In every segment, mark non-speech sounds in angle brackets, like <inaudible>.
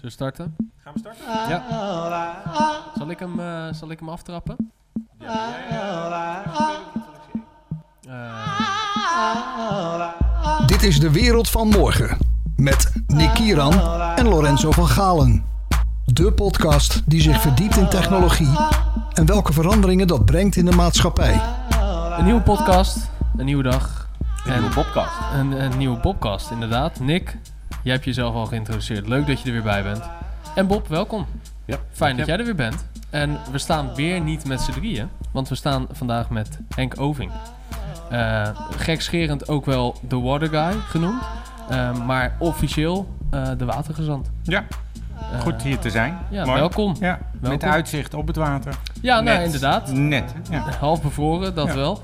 we starten? Gaan we starten? Ja. Zal ik hem, eh, zal ik hem aftrappen? Eh, Dit is de wereld van morgen. Met Nick Kieran en Lorenzo van Galen. De podcast die zich verdiept in technologie en welke veranderingen dat brengt in de maatschappij. een nieuwe podcast, een nieuwe dag. Een nieuwe podcast. Een, een nieuwe podcast, inderdaad. Nick, jij hebt jezelf al geïntroduceerd. Leuk dat je er weer bij bent. En Bob, welkom. Ja. Fijn dat jij er weer bent. En we staan weer niet met z'n drieën, want we staan vandaag met Henk Oving. Eh gekscherend ook wel de Water Guy genoemd, eh, maar officieel eh, de watergezant. Ja, goed hier te zijn. Ja, welkom. Ja, Welkom. met uitzicht op het water. Ja, nou inderdaad. Net, ja. Half bevroren, dat Ja. wel.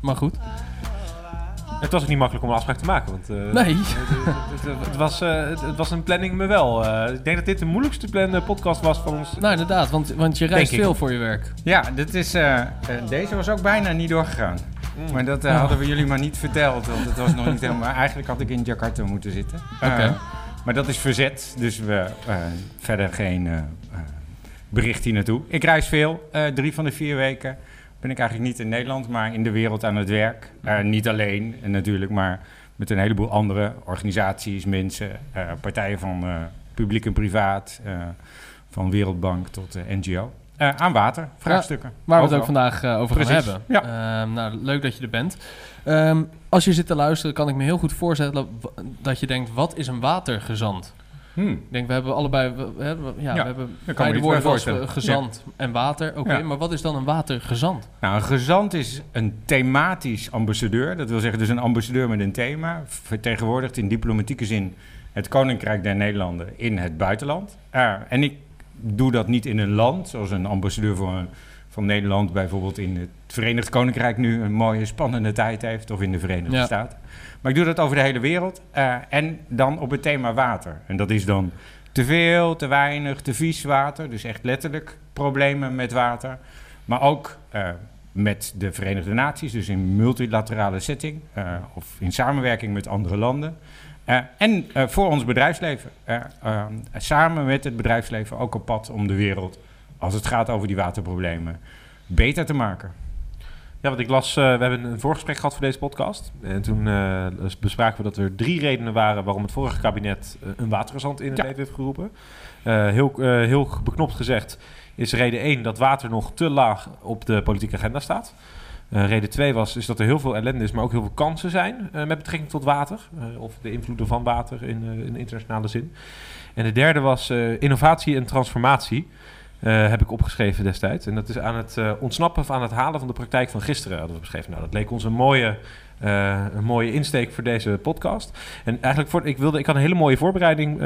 Maar goed. Het was ook niet makkelijk om een afspraak te maken. Want, eh, Nee. het, het- het was, eh, het, het was een planning me wel. Eh, ik denk dat dit de moeilijkste plannen podcast was van ons. Nou, inderdaad, want, want je reist veel voor je werk. Ja, dit is, deze was ook bijna niet doorgegaan. Mm. Maar dat eh, Oh. hadden we jullie maar niet verteld, want het was nog niet helemaal... Eigenlijk had ik in Jakarta moeten zitten. Oké. maar dat is verzet, dus we eh, verder geen bericht hier naartoe. Ik reis veel, eh, drie van de vier weken ben ik eigenlijk niet in Nederland, maar in de wereld aan het werk. Eh, niet alleen eh, natuurlijk, maar met een heleboel andere organisaties, mensen, eh, partijen van publiek en privaat, van Wereldbank tot NGO. Aan water, vraagstukken. Waar we het ook vandaag over gaan hebben. ja. Ehm, nou, leuk dat je er bent. Ehm, als je zit te luisteren, kan ik me heel goed voorstellen dat je denkt: wat is een watergezant? Hmm. Ik denk, we hebben allebei, we, we ja, Ja, we hebben beide woorden wel eens, eh, gezant en water. Oké, Ja. maar wat is dan een watergezant? Nou, een gezant is een thematisch ambassadeur. Dat wil zeggen dus een ambassadeur met een thema. Vertegenwoordigt in diplomatieke zin het Koninkrijk der Nederlanden in het buitenland. En ik doe dat niet in een land, zoals een ambassadeur voor een- van Nederland bijvoorbeeld in het Verenigd Koninkrijk nu een mooie spannende tijd heeft, of in de Verenigde. Staten. Maar ik doe dat over de hele wereld. eh, en dan op het thema water. En dat is dan te veel, te weinig, te vies water. Dus echt letterlijk problemen met water. Maar ook eh, met de Verenigde Naties, dus in multilaterale setting eh, of in samenwerking met andere landen. En voor ons bedrijfsleven. Samen met het bedrijfsleven ook op pad om de wereld, als het gaat over die waterproblemen, beter te maken. Ja, want ik las, eh, we hebben een voorgesprek gehad voor deze podcast. En toen eh, bespraken we dat er drie redenen waren waarom het vorige kabinet eh, een watergezant in het Ja. leven heeft geroepen. Heel, heel beknopt gezegd is reden 1 dat water nog te laag op de politieke agenda staat. Reden 2 was is dat er heel veel ellende is, maar ook heel veel kansen zijn met betrekking tot water. of de invloeden van water in, in internationale zin. En de derde was innovatie en transformatie. Eh, heb ik opgeschreven destijds. En dat is aan het eh, ontsnappen of aan het halen van de praktijk van gisteren hadden we beschreven. Nou, dat leek ons een mooie, eh, een mooie insteek voor deze podcast. En eigenlijk, voor, ik, wilde, ik had een hele mooie voorbereiding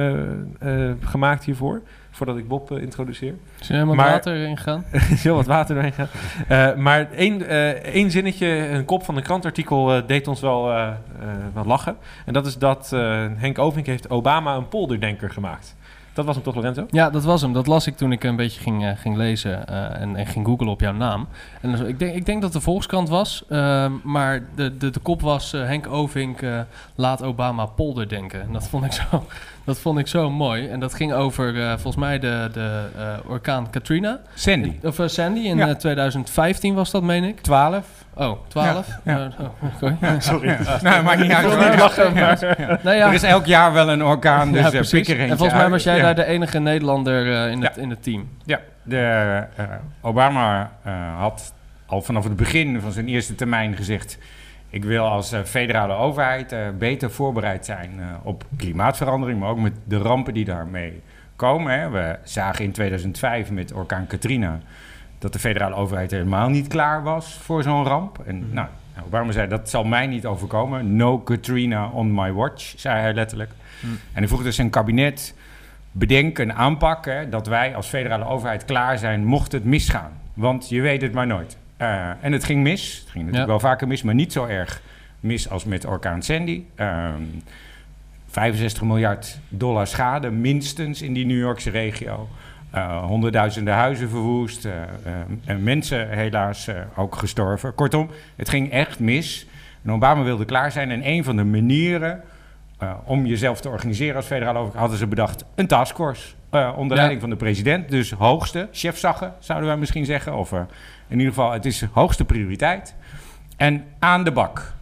gemaakt hiervoor. Voordat ik Bob introduceer. Is er helemaal Maar- water in gegaan? Er is <laughs> heel wat water doorheen gaan. Maar één, één zinnetje, een kop van een krantartikel, deed ons wel, wel lachen. En dat is dat Henk Ovink heeft Obama een polderdenker gemaakt. Dat was hem toch, Lorenzo? Ja, dat was hem. Dat las ik toen ik een beetje ging, eh, ging lezen eh, en, en ging googlen op jouw naam. En ik, denk, ik denk dat de Volkskrant was, ehm, maar de, de, de kop was eh, Henk Ovink eh, laat Obama polder denken. En dat vond ik zo, dat vond ik zo mooi. En dat ging over eh, volgens mij de, de eh, orkaan Katrina. Sandy, Of eh, Sandy in Ja. eh, 2015 was dat, meen ik. 12. Oh, 12? Ja, ja. Eh, oh, oké. Sorry. <laughs> nou, maakt niet uit. Nou ja, Er is elk jaar wel een orkaan, dus ja, En volgens mij was jij daar de enige Nederlander in, het, in het team. Ja, de, Obama had al vanaf het begin van zijn eerste termijn gezegd... ik wil als eh, federale overheid eh, beter voorbereid zijn eh, op klimaatverandering... maar ook met de rampen die daarmee komen. Hè. We zagen in 2005 met orkaan Katrina... dat de federale overheid helemaal niet klaar was voor zo'n ramp. En Mhm. nou, Obama zei, dat zal mij niet overkomen. No Katrina on my watch, zei hij letterlijk. Hm. En hij vroeg dus zijn kabinet bedenken en aanpakken dat wij als federale overheid klaar zijn mocht het misgaan. Want je weet het maar nooit. Eh, en het ging mis. Het ging natuurlijk Ja. wel vaker mis, maar niet zo erg mis als met orkaan Sandy. Ehm 65 miljard dollar schade minstens in die New Yorkse regio. Eh, honderdduizenden huizen verwoest. eh, en mensen helaas ook gestorven. Kortom, het ging echt mis. En Obama wilde klaar zijn. En een van de manieren eh, om jezelf te organiseren als federale overheid, hadden ze bedacht een taskforce. eh, onder Ja. leiding van de president. Dus hoogste, chefzaggen zouden wij misschien zeggen. Of eh, in ieder geval, het is hoogste prioriteit. En aan de bak.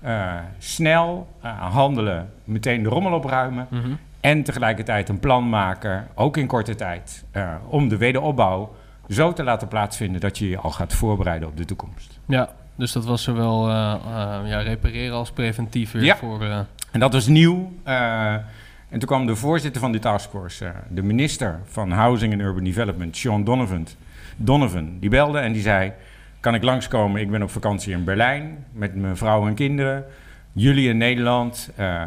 Snel handelen, meteen de rommel opruimen. Mhm. En tegelijkertijd een plan maken, ook in korte tijd, om de wederopbouw zo te laten plaatsvinden dat je je al gaat voorbereiden op de toekomst. Ja, dus dat was zowel ja, repareren als preventief weer Ja. voor... En dat was nieuw. eh, en toen kwam de voorzitter van die taskforce, eh, de minister van Housing and Urban Development, Sean Donovan, Donovan, die belde en die zei: Kan ik langskomen? Ik ben op vakantie in Berlijn met mijn vrouw en kinderen. Jullie in Nederland eh,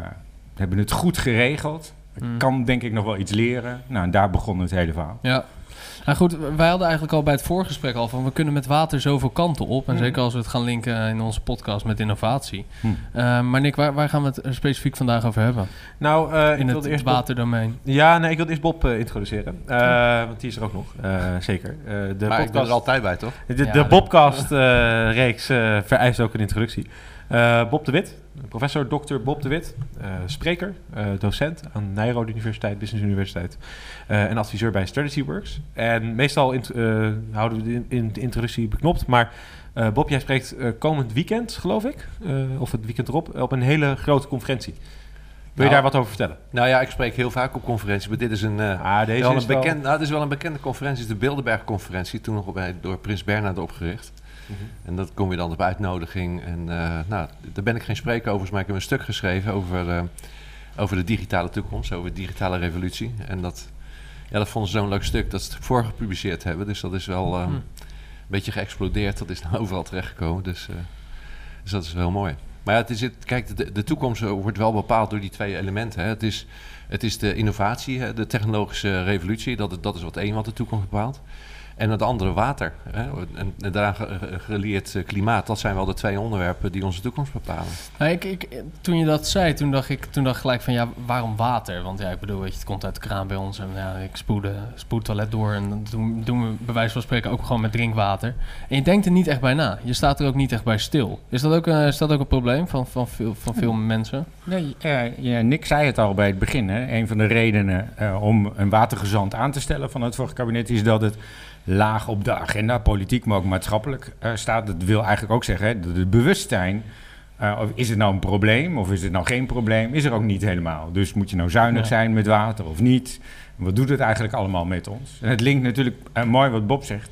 hebben het goed geregeld. Ik Mm. kan denk ik nog wel iets leren. Nou, en daar begon het hele verhaal. Ja. Nou goed, wij hadden eigenlijk al bij het voorgesprek al van we kunnen met water zoveel kanten op. En Mhm. zeker als we het gaan linken in onze podcast met innovatie. Hm. Eh, maar Nick, waar, waar gaan we het specifiek vandaag over hebben? Nou, eh, ik in het eerst Bob- waterdomein. Ja, nee, ik wilde eerst Bob eh, introduceren. Eh, Want die is er ook nog, eh, zeker. Eh, de maar ik ben podcast, er altijd bij, toch? de, Ja, de Bobcast-reeks eh, vereist ook een introductie. Eh, Bob de Wit, professor Dr. Bob de Wit, eh, spreker, eh, docent aan Nijrode Universiteit, Business Universiteit eh, en adviseur bij Strategy Works. En meestal int- houden we de, in, de introductie beknopt, maar Bob, jij spreekt komend weekend, geloof ik, of het weekend erop, op een hele grote conferentie. Wil je Nou, daar wat over vertellen? Nou ja, ik spreek heel vaak op conferenties, maar dit is een, eh, Ah, deze wel is een, wel- nou, dit is wel een bekende conferentie. Het is de Bilderberg-conferentie, toen nog bij, door Prins Bernhard opgericht. En dat kom je dan op uitnodiging. En eh, nou, daar ben ik geen spreker over, maar ik heb een stuk geschreven over, eh, over de digitale toekomst, over de digitale revolutie. En dat, ja, dat vonden ze zo'n leuk stuk dat ze het voorgepubliceerd hebben. Dus dat is wel eh, Hm. een beetje geëxplodeerd. Dat is nou <laughs> overal terechtgekomen. Dus, eh, dus dat is wel mooi. Maar ja, het is het, kijk, de, de toekomst wordt wel bepaald door die twee elementen. Hè. Het, is, het is de innovatie, hè, de technologische revolutie. Dat, dat is wat één wat de toekomst bepaalt. En het andere water. Hè. En, en daaraan ge- ge- gelieerd eh, klimaat. Dat zijn wel de twee onderwerpen die onze toekomst bepalen. Nou, ik, ik, toen je dat zei, toen dacht ik toen dacht ik gelijk van ja, waarom water? Want ja, ik bedoel, weet je, het komt uit de kraan bij ons en ja, ik spoel het toilet door en dan doen, doen we bij wijze van spreken ook gewoon met drinkwater. En je denkt er niet echt bij na. Je staat er ook niet echt bij stil. Is dat ook, een- is dat ook een probleem van, van, veel, van veel mensen? Nee, eh, ja, Nick zei het al bij het begin. Hè. Een van de redenen eh, om een watergezant aan te stellen van het vorige kabinet is dat het laag op de agenda, politiek, maar ook maatschappelijk eh, staat. Dat wil eigenlijk ook zeggen hè, dat het bewustzijn. eh, of is het nou een probleem of is het nou geen probleem? Is er ook niet helemaal. Dus moet je nou zuinig zijn met water of niet? Wat doet het eigenlijk allemaal met ons? En het linkt natuurlijk eh, mooi wat Bob zegt.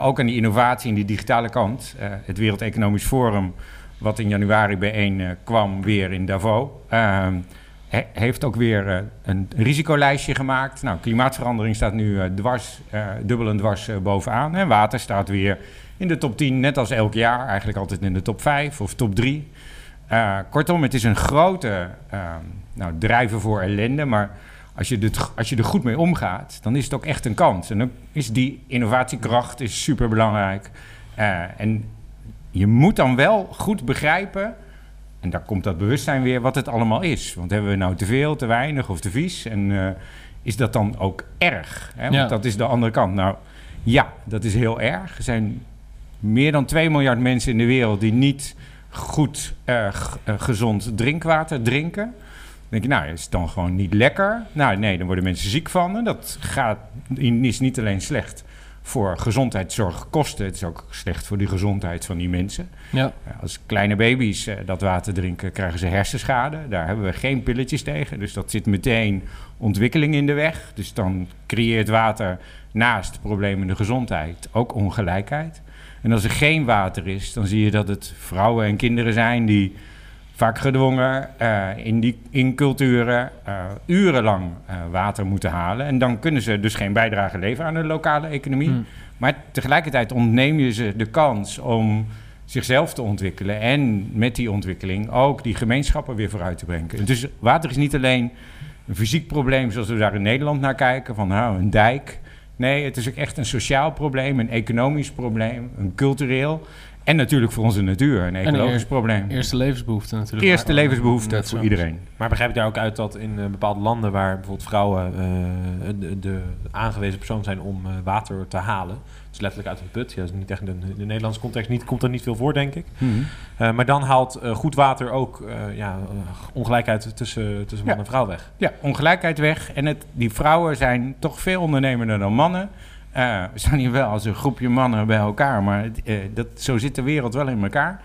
ook aan die innovatie en die digitale kant. Het Wereld Economisch Forum wat in januari bijeen kwam weer in Davos. He- heeft ook weer eh, een risicolijstje gemaakt. Nou, klimaatverandering staat nu eh, dwars, eh, dubbel en dwars bovenaan. En water staat weer in de top 10, net als elk jaar. Eigenlijk altijd in de top 5 of top 3. Eh, kortom, het is een grote ehm, nou, drijver voor ellende. Maar als je, dit, als je er goed mee omgaat, dan is het ook echt een kans. En dan is die innovatiekracht is super belangrijk. en je moet dan wel goed begrijpen, en daar komt dat bewustzijn weer, wat het allemaal is. Want hebben we nou te veel, te weinig of te vies? En eh, is dat dan ook erg? Hè? Want Ja. dat is de andere kant. Nou ja, dat is heel erg. Er zijn meer dan 2 miljard mensen in de wereld die niet goed eh, g- eh, gezond drinkwater drinken. Dan denk je, nou, is het dan gewoon niet lekker? Nou, nee, dan worden mensen ziek van. En dat gaat, is niet alleen slecht voor gezondheidszorgkosten. Het is ook slecht voor de gezondheid van die mensen. Ja, Ja, Als kleine baby's eh, dat water drinken, krijgen ze hersenschade. Daar hebben we geen pilletjes tegen. Dus dat zit meteen ontwikkeling in de weg. Dus dan creëert water naast problemen in de gezondheid ook ongelijkheid. En als er geen water is, dan zie je dat het vrouwen en kinderen zijn die vaak gedwongen eh, in, die, in culturen eh, urenlang eh, water moeten halen. En dan kunnen ze dus geen bijdrage leveren aan de lokale economie. Hm. Maar tegelijkertijd ontneem je ze de kans om zichzelf te ontwikkelen. En met die ontwikkeling ook die gemeenschappen weer vooruit te brengen. Dus water is niet alleen een fysiek probleem zoals we daar in Nederland naar kijken. Van nou, een dijk. Nee, het is ook echt een sociaal probleem, een economisch probleem, een cultureel. En natuurlijk voor onze natuur een ecologisch eer- probleem. Eerste levensbehoefte natuurlijk. Eerste levensbehoefte Net voor zo. iedereen. Maar begrijp ik daar ook uit dat in eh, bepaalde landen waar bijvoorbeeld vrouwen eh, de, de aangewezen persoon zijn om eh, water te halen, dus letterlijk uit een put, ja, dat is niet echt in de, in de Nederlandse context niet, komt er niet veel voor, denk ik. Eh, maar dan haalt goed water ook eh, ja, ongelijkheid tussen, tussen man Ja. en vrouw weg. Ja, ongelijkheid weg. En het, die vrouwen zijn toch veel ondernemender dan mannen. Eh, we staan hier wel als een groepje mannen bij elkaar, maar eh, dat, zo zit de wereld wel in elkaar.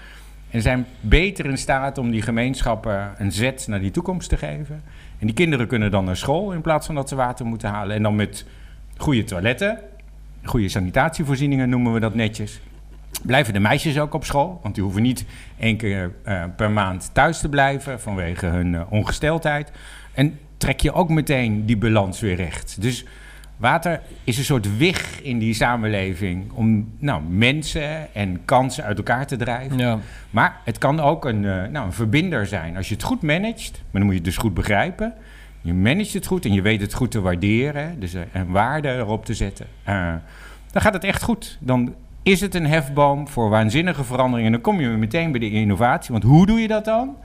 En zijn beter in staat om die gemeenschappen een zet naar die toekomst te geven. En die kinderen kunnen dan naar school in plaats van dat ze water moeten halen. En dan met goede toiletten, goede sanitatievoorzieningen noemen we dat netjes. Blijven de meisjes ook op school, want die hoeven niet één keer eh, per maand thuis te blijven vanwege hun ongesteldheid. En trek je ook meteen die balans weer recht. Dus water is een soort wig in die samenleving om nou, mensen en kansen uit elkaar te drijven. Ja, Maar het kan ook een, eh, nou, een verbinder zijn. Als je het goed managt, maar dan moet je het dus goed begrijpen. Je managt het goed en je weet het goed te waarderen. Dus eh, een waarde erop te zetten. eh, dan gaat het echt goed. Dan is het een hefboom voor waanzinnige veranderingen. En dan kom je meteen bij de innovatie. Want hoe doe je dat dan?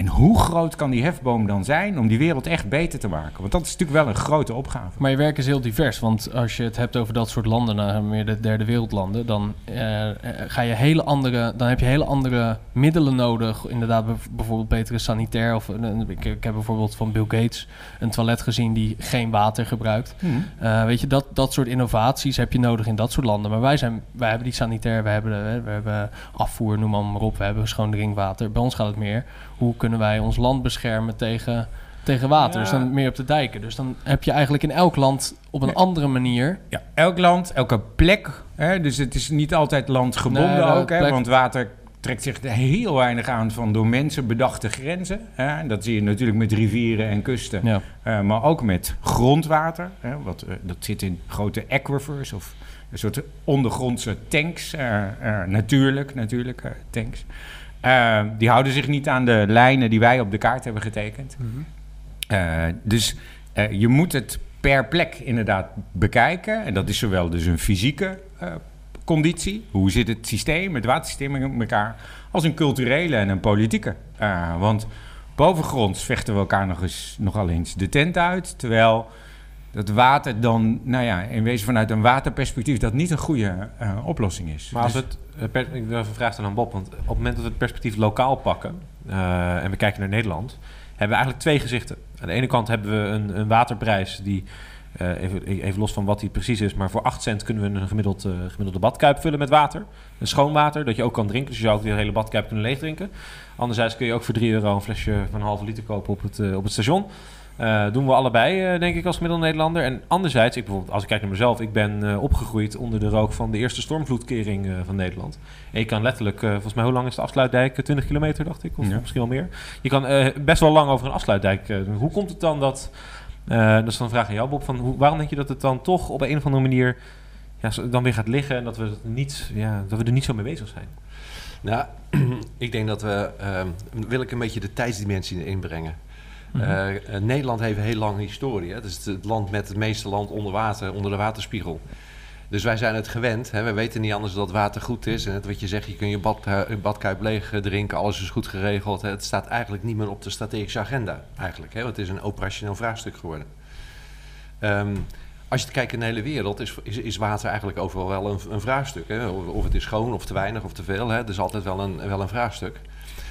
En hoe groot kan die hefboom dan zijn om die wereld echt beter te maken? Want dat is natuurlijk wel een grote opgave. maar je werk is heel divers. Want als je het hebt over dat soort landen, nou, meer de derde wereldlanden, dan, eh, eh, ga je hele andere, dan heb je hele andere middelen nodig. Inderdaad, bijv- bijvoorbeeld betere sanitair. Of, ik, ik heb bijvoorbeeld van Bill Gates een toilet gezien die geen water gebruikt. Eh, weet je, dat, dat soort innovaties heb je nodig in dat soort landen. Maar wij, zijn, wij hebben die sanitair, we hebben, de- we hebben afvoer, noem maar op. We hebben schoon drinkwater. Bij ons gaat het meer, hoe kunnen wij ons land beschermen tegen, tegen water? Ja. Dus dan meer op de dijken. Dus dan heb je eigenlijk in elk land op een andere manier... Ja, elk land, elke plek. Hè, dus het is niet altijd landgebonden Nee, ook. Hè, plek- Want water trekt zich er heel weinig aan van door mensen bedachte grenzen. Hè. En Dat zie je natuurlijk met rivieren en kusten. Ja. Eh, maar ook met grondwater. Hè, wat, eh, dat zit in grote aquifers of een soort ondergrondse tanks. eh, natuurlijk, natuurlijk tanks. Eh, die houden zich niet aan de lijnen die wij op de kaart hebben getekend. Eh, dus eh, je moet het per plek inderdaad bekijken. En dat is zowel dus een fysieke eh, conditie. Hoe zit het systeem, het watersysteem in elkaar? Als een culturele en een politieke. Want bovengronds vechten we elkaar nog eens, nogal eens de tent uit. Terwijl dat water dan, nou ja, in wezen vanuit een waterperspectief... dat niet een goede eh, oplossing is. Maar als Dus- het, eh, per- ik wil even stellen aan Bob, want op het moment dat we het perspectief lokaal pakken eh, en we kijken naar Nederland, hebben we eigenlijk twee gezichten. Aan de ene kant hebben we een, een waterprijs die, eh, even, even los van wat die precies is, maar voor 8 cent kunnen we een gemiddeld, gemiddelde badkuip vullen met water. Een schoon water, dat je ook kan drinken, dus je zou ook die hele badkuip kunnen leegdrinken. Anderzijds kun je ook voor 3 euro een flesje van een halve liter kopen op het, op het station. Eh, doen we allebei, eh, denk ik, als gemiddelde Nederlander. En anderzijds, ik bijvoorbeeld, als ik kijk naar mezelf, ik ben eh, opgegroeid onder de rook van de eerste stormvloedkering van Nederland. En je kan letterlijk, volgens mij, hoe lang is de afsluitdijk? Eh, 20 kilometer, dacht ik, of Ja. misschien wel meer. Je kan best wel lang over een afsluitdijk doen. Hoe komt het dan dat, dat is dan een vraag aan jou, Bob, van hoe, waarom denk je dat het dan toch op een of andere manier ja, dan weer gaat liggen en dat we, het niet, ja, dat we er niet zo mee bezig zijn? Nou, <clears throat> ik denk dat we... ehm, wil ik een beetje de tijdsdimensie inbrengen. Mhm. Eh, eh, Nederland heeft een heel lange historie. Hè? Het is het land met het meeste land onder water, onder de waterspiegel. Dus wij zijn het gewend. Hè? We weten niet anders dat water goed is. En wat je zegt, je kunt je bad, eh, badkuip leeg drinken. Alles is goed geregeld. Hè? Het staat eigenlijk niet meer op de strategische agenda. Eigenlijk, hè? Het is een operationeel vraagstuk geworden. Ehm, als je kijkt in de hele wereld, is, is, water eigenlijk overal wel een, een vraagstuk. Hè? Of, het is schoon, of te weinig, of te veel. Hè? Het is altijd wel een, wel een vraagstuk.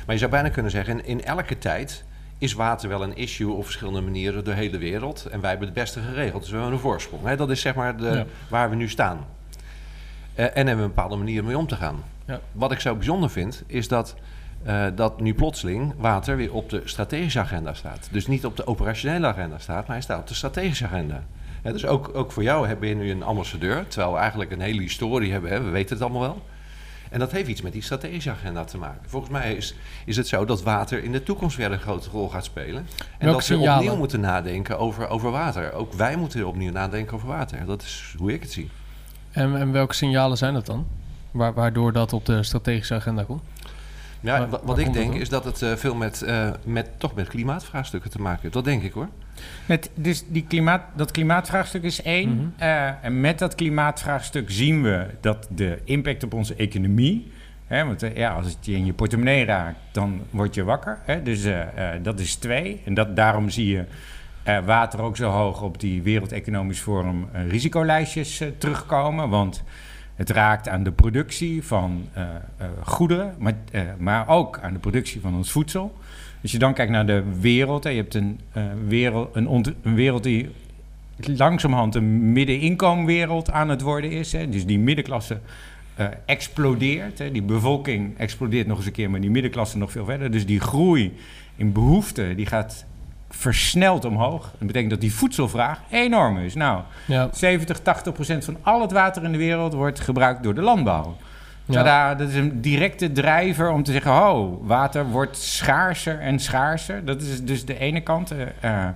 Maar je zou bijna kunnen zeggen, in, in elke tijd is water wel een issue op verschillende manieren door de hele wereld. En wij hebben het beste geregeld, dus we hebben een voorsprong. Hè? Dat is zeg maar de, Ja. waar we nu staan. Eh, en hebben we een bepaalde manier mee om te gaan. Ja. Wat ik zo bijzonder vind, is dat, eh, dat nu plotseling water weer op de strategische agenda staat. Dus niet op de operationele agenda staat, maar hij staat op de strategische agenda. Dus ook, ook voor jou hebben we nu een ambassadeur, terwijl we eigenlijk een hele historie hebben, hè? we weten het allemaal wel. En dat heeft iets met die strategische agenda te maken. Volgens mij is, is het zo dat water in de toekomst weer een grote rol gaat spelen. En Welke dat we signalen? opnieuw moeten nadenken over, over water. Ook wij moeten opnieuw nadenken over water. Dat is hoe ik het zie. En, en welke signalen zijn dat dan? Waar, waardoor dat op de strategische agenda komt? Ja, wat ik denk is dat het eh, veel met, eh, met, toch met klimaatvraagstukken te maken heeft. Dat denk ik hoor. Met, dus die klimaat, dat klimaatvraagstuk is één. Mhm. Eh, en met dat klimaatvraagstuk zien we dat de impact op onze economie Hè, want ja, als het je in je portemonnee raakt, dan word je wakker. Hè? Dus eh, eh, dat is twee. En dat, daarom zie je eh, water ook zo hoog op die Wereld Economisch Forum risicolijstjes terugkomen. Want het raakt aan de productie van eh, eh, goederen, maar, eh, maar ook aan de productie van ons voedsel. Als je dan kijkt naar de wereld, je hebt een, wereld, een, wereld die langzamerhand een middeninkomenwereld aan het worden is. Hè. Dus die middenklasse explodeert. Hè. Die bevolking explodeert nog eens een keer, maar die middenklasse nog veel verder. Dus die groei in behoeften die gaat versneld omhoog. Dat betekent dat die voedselvraag enorm is. Nou, Ja. 70, 80 procent van al het water in de wereld wordt gebruikt door de landbouw. Ja. Tada, dat is een directe drijver om te zeggen: oh, water wordt schaarser en schaarser. Dat is dus de ene kant. eh, eh,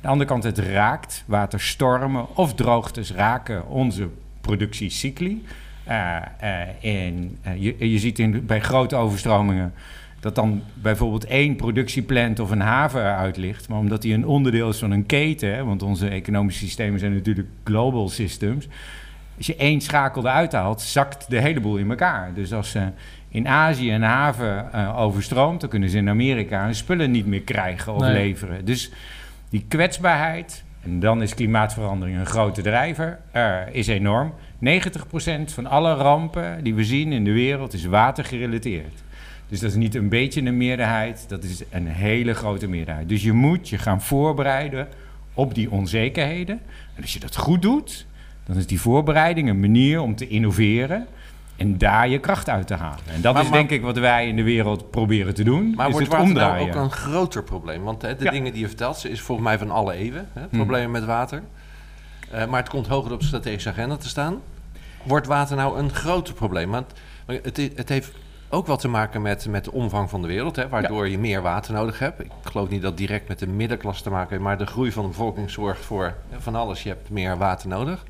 de andere kant, het raakt. Waterstormen of droogtes raken onze productiecycli. En eh, je, je ziet in, bij grote overstromingen dat dan bijvoorbeeld één productieplant of een haven eruit ligt. Maar omdat die een onderdeel is van een keten, hè, want onze economische systemen zijn natuurlijk global systems. Als je één schakel eruit haalt, zakt de hele boel in elkaar. Dus als eh, in Azië een haven eh, overstroomt, dan kunnen ze in Amerika hun spullen niet meer krijgen of Nee. leveren. Dus die kwetsbaarheid, en dan is klimaatverandering een grote drijver, is enorm. 90% van alle rampen die we zien in de wereld is watergerelateerd. Dus dat is niet een beetje een meerderheid, dat is een hele grote meerderheid. Dus je moet je gaan voorbereiden op die onzekerheden. En als je dat goed doet, dan is die voorbereiding een manier om te innoveren en daar je kracht uit te halen. En dat Maar- is maar- denk ik wat wij in de wereld proberen te doen. Maar is wordt het water nou omdraaien. ook een groter probleem? Want hè, de Ja. dingen die je vertelt, ze is volgens mij van alle eeuwen. Hè, Hmm. problemen met water. Eh, maar het komt hoger op de strategische agenda te staan. Wordt water nou een groter probleem? Want het, het heeft ook wat te maken met, met de omvang van de wereld. Hè, waardoor je meer water nodig hebt. Ik geloof niet dat direct met de middenklasse te maken heeft. Maar de groei van de bevolking zorgt voor van alles. Je hebt meer water nodig.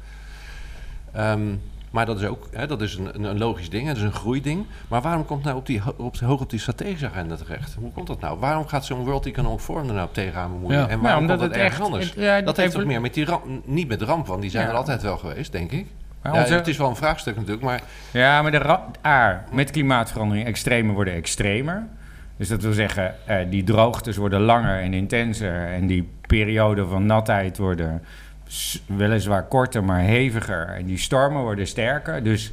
Ehm, maar dat is ook hè, dat is een, een, logisch ding, het is een groeiding. Maar waarom komt nou op die, op, hoog op die strategische agenda terecht? Hoe komt dat nou? Waarom gaat zo'n World Economic Forum er nou tegenaan bemoeien? Ja. En Nou, waarom omdat komt dat het ergens anders? het- ja, dat heeft toch meer met die ramp, niet met de ramp, want die zijn Ja. er altijd wel geweest, denk ik. Maar Ja, het is wel een vraagstuk natuurlijk, maar Ja, maar de ra- A, met klimaatverandering, extremen worden extremer. Dus dat wil zeggen, eh, die droogtes worden langer en intenser. En die perioden van natheid worden weliswaar korter, maar heviger. En die stormen worden sterker. Dus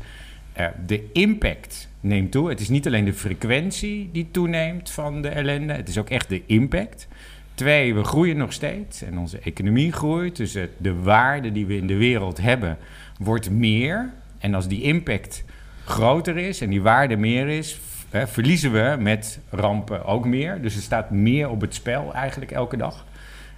eh, de impact neemt toe. Het is niet alleen de frequentie die toeneemt van de ellende. Het is ook echt de impact. Twee, we groeien nog steeds en onze economie groeit. Dus het- de waarde die we in de wereld hebben wordt meer. En als die impact groter is en die waarde meer is, hè, verliezen we met rampen ook meer. Dus er staat meer op het spel eigenlijk elke dag.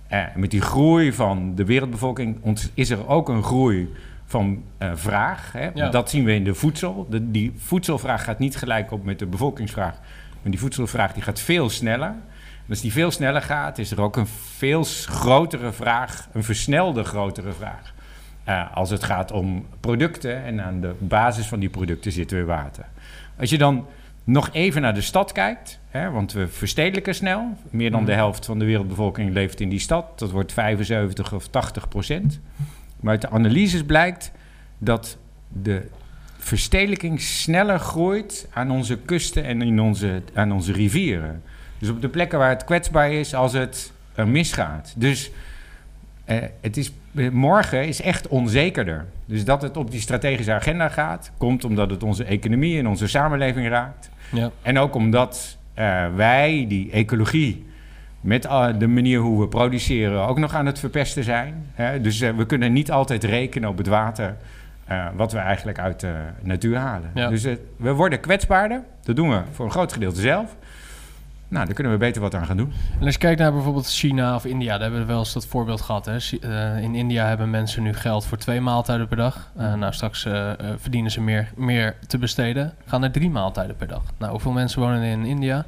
Eh, met die groei van de wereldbevolking is er ook een groei van eh, vraag. Hè? Ja. Dat zien we in de voedsel. De, die voedselvraag gaat niet gelijk op met de bevolkingsvraag. Maar die voedselvraag die gaat veel sneller. En als die veel sneller gaat, is er ook een veel grotere vraag, een versnelde grotere vraag. Eh, als het gaat om producten en aan de basis van die producten zit weer water. Als je dan nog even naar de stad kijkt, hè, want we verstedelijken snel. Meer dan de helft van de wereldbevolking leeft in die stad. Dat wordt 75 of 80 procent. Maar uit de analyses blijkt dat de verstedelijking sneller groeit aan onze kusten en in onze, aan onze rivieren. Dus op de plekken waar het kwetsbaar is als het er misgaat. Dus eh, het is, morgen is echt onzekerder. Dus dat het op die strategische agenda gaat, komt omdat het onze economie en onze samenleving raakt. Ja. En ook omdat eh, wij die ecologie met eh, de manier hoe we produceren ook nog aan het verpesten zijn. Hè? Dus eh, we kunnen niet altijd rekenen op het water wat we eigenlijk uit de natuur halen. Ja. Dus we worden kwetsbaarder. Dat doen we voor een groot gedeelte zelf. Nou, daar kunnen we beter wat aan gaan doen. En als je kijkt naar bijvoorbeeld China of India, daar hebben we wel eens dat voorbeeld gehad. Hè? Eh, in India hebben mensen nu geld voor twee maaltijden per dag. Eh, nou, straks eh, verdienen ze meer, meer te besteden. Gaan er drie maaltijden per dag. Nou, hoeveel mensen wonen in India?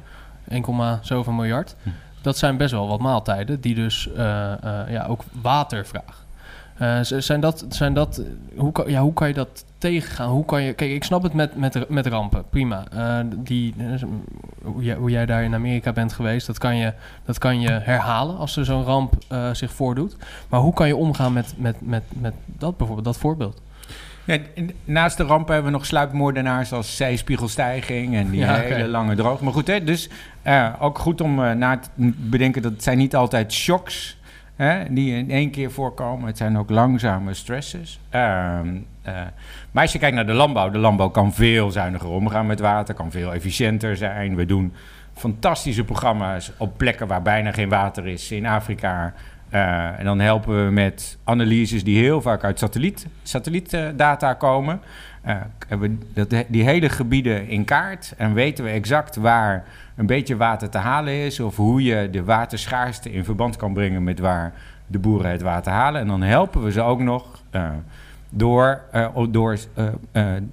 1, zoveel miljard. Hm. Dat zijn best wel wat maaltijden die dus ja, ook water vragen. Eh, zijn dat, zijn dat, hoe, kan, ja, hoe kan je dat tegengaan? Hoe kan je, kijk, ik snap het met, met, met rampen, prima. Eh, die, eh, hoe, jij, hoe jij daar in Amerika bent geweest, dat kan je, dat kan je herhalen als er zo'n ramp zich voordoet. Maar hoe kan je omgaan met, met, met, met dat bijvoorbeeld, dat voorbeeld? Ja, naast de rampen hebben we nog sluipmoordenaars als zeespiegelstijging en die Ja, hele lange droogte. Maar goed, hè, dus ook goed om na te bedenken dat het zijn niet altijd shocks hè, die in één keer voorkomen. Het zijn ook langzame stresses. Ehm, eh, maar als je kijkt naar de landbouw, de landbouw kan veel zuiniger omgaan met water, kan veel efficiënter zijn. We doen fantastische programma's op plekken waar bijna geen water is in Afrika. Eh, en dan helpen we met analyses die heel vaak uit satelliet, satellietdata komen. Eh, hebben we dat, die hele gebieden in kaart en weten we exact waar een beetje water te halen is. Of hoe je de waterschaarste in verband kan brengen met waar de boeren het water halen. En dan helpen we ze ook nog eh, door, door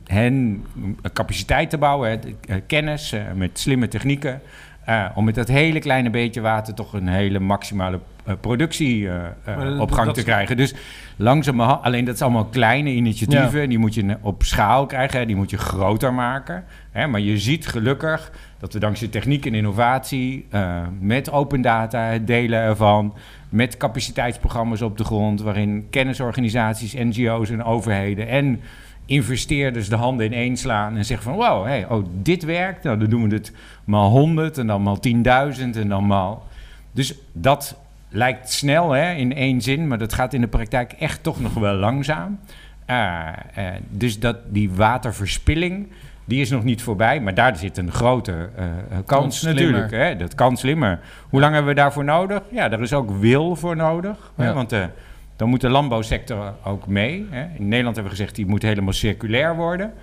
hen capaciteit te bouwen, kennis met slimme technieken. Eh, om met dat hele kleine beetje water toch een hele maximale eh, productie eh, op gang te krijgen. Dus langzamerhand, alleen dat is allemaal kleine initiatieven. Die moet je op schaal krijgen, die moet je groter maken. Hè, maar je ziet gelukkig dat we dankzij techniek en innovatie, met open data, het delen ervan, met capaciteitsprogramma's op de grond, waarin kennisorganisaties, NGO's en overheden en investeerders de handen ineen slaan en zeggen van wow, hey, oh, dit werkt, nou, dan doen we het maal 100 en dan maal 10.000 en dan maal. Dus dat lijkt snel hè, in één zin, maar dat gaat in de praktijk echt toch nog wel langzaam. Eh, eh, dus dat, die waterverspilling, die is nog niet voorbij, maar daar zit een grote Kan kans natuurlijk. Hè? Dat kan slimmer. Hoe lang hebben we daarvoor nodig? Ja, daar is ook wil voor nodig. Hè? Want dan moet de landbouwsector ook mee. Hè? In Nederland hebben we gezegd, die moet helemaal circulair worden.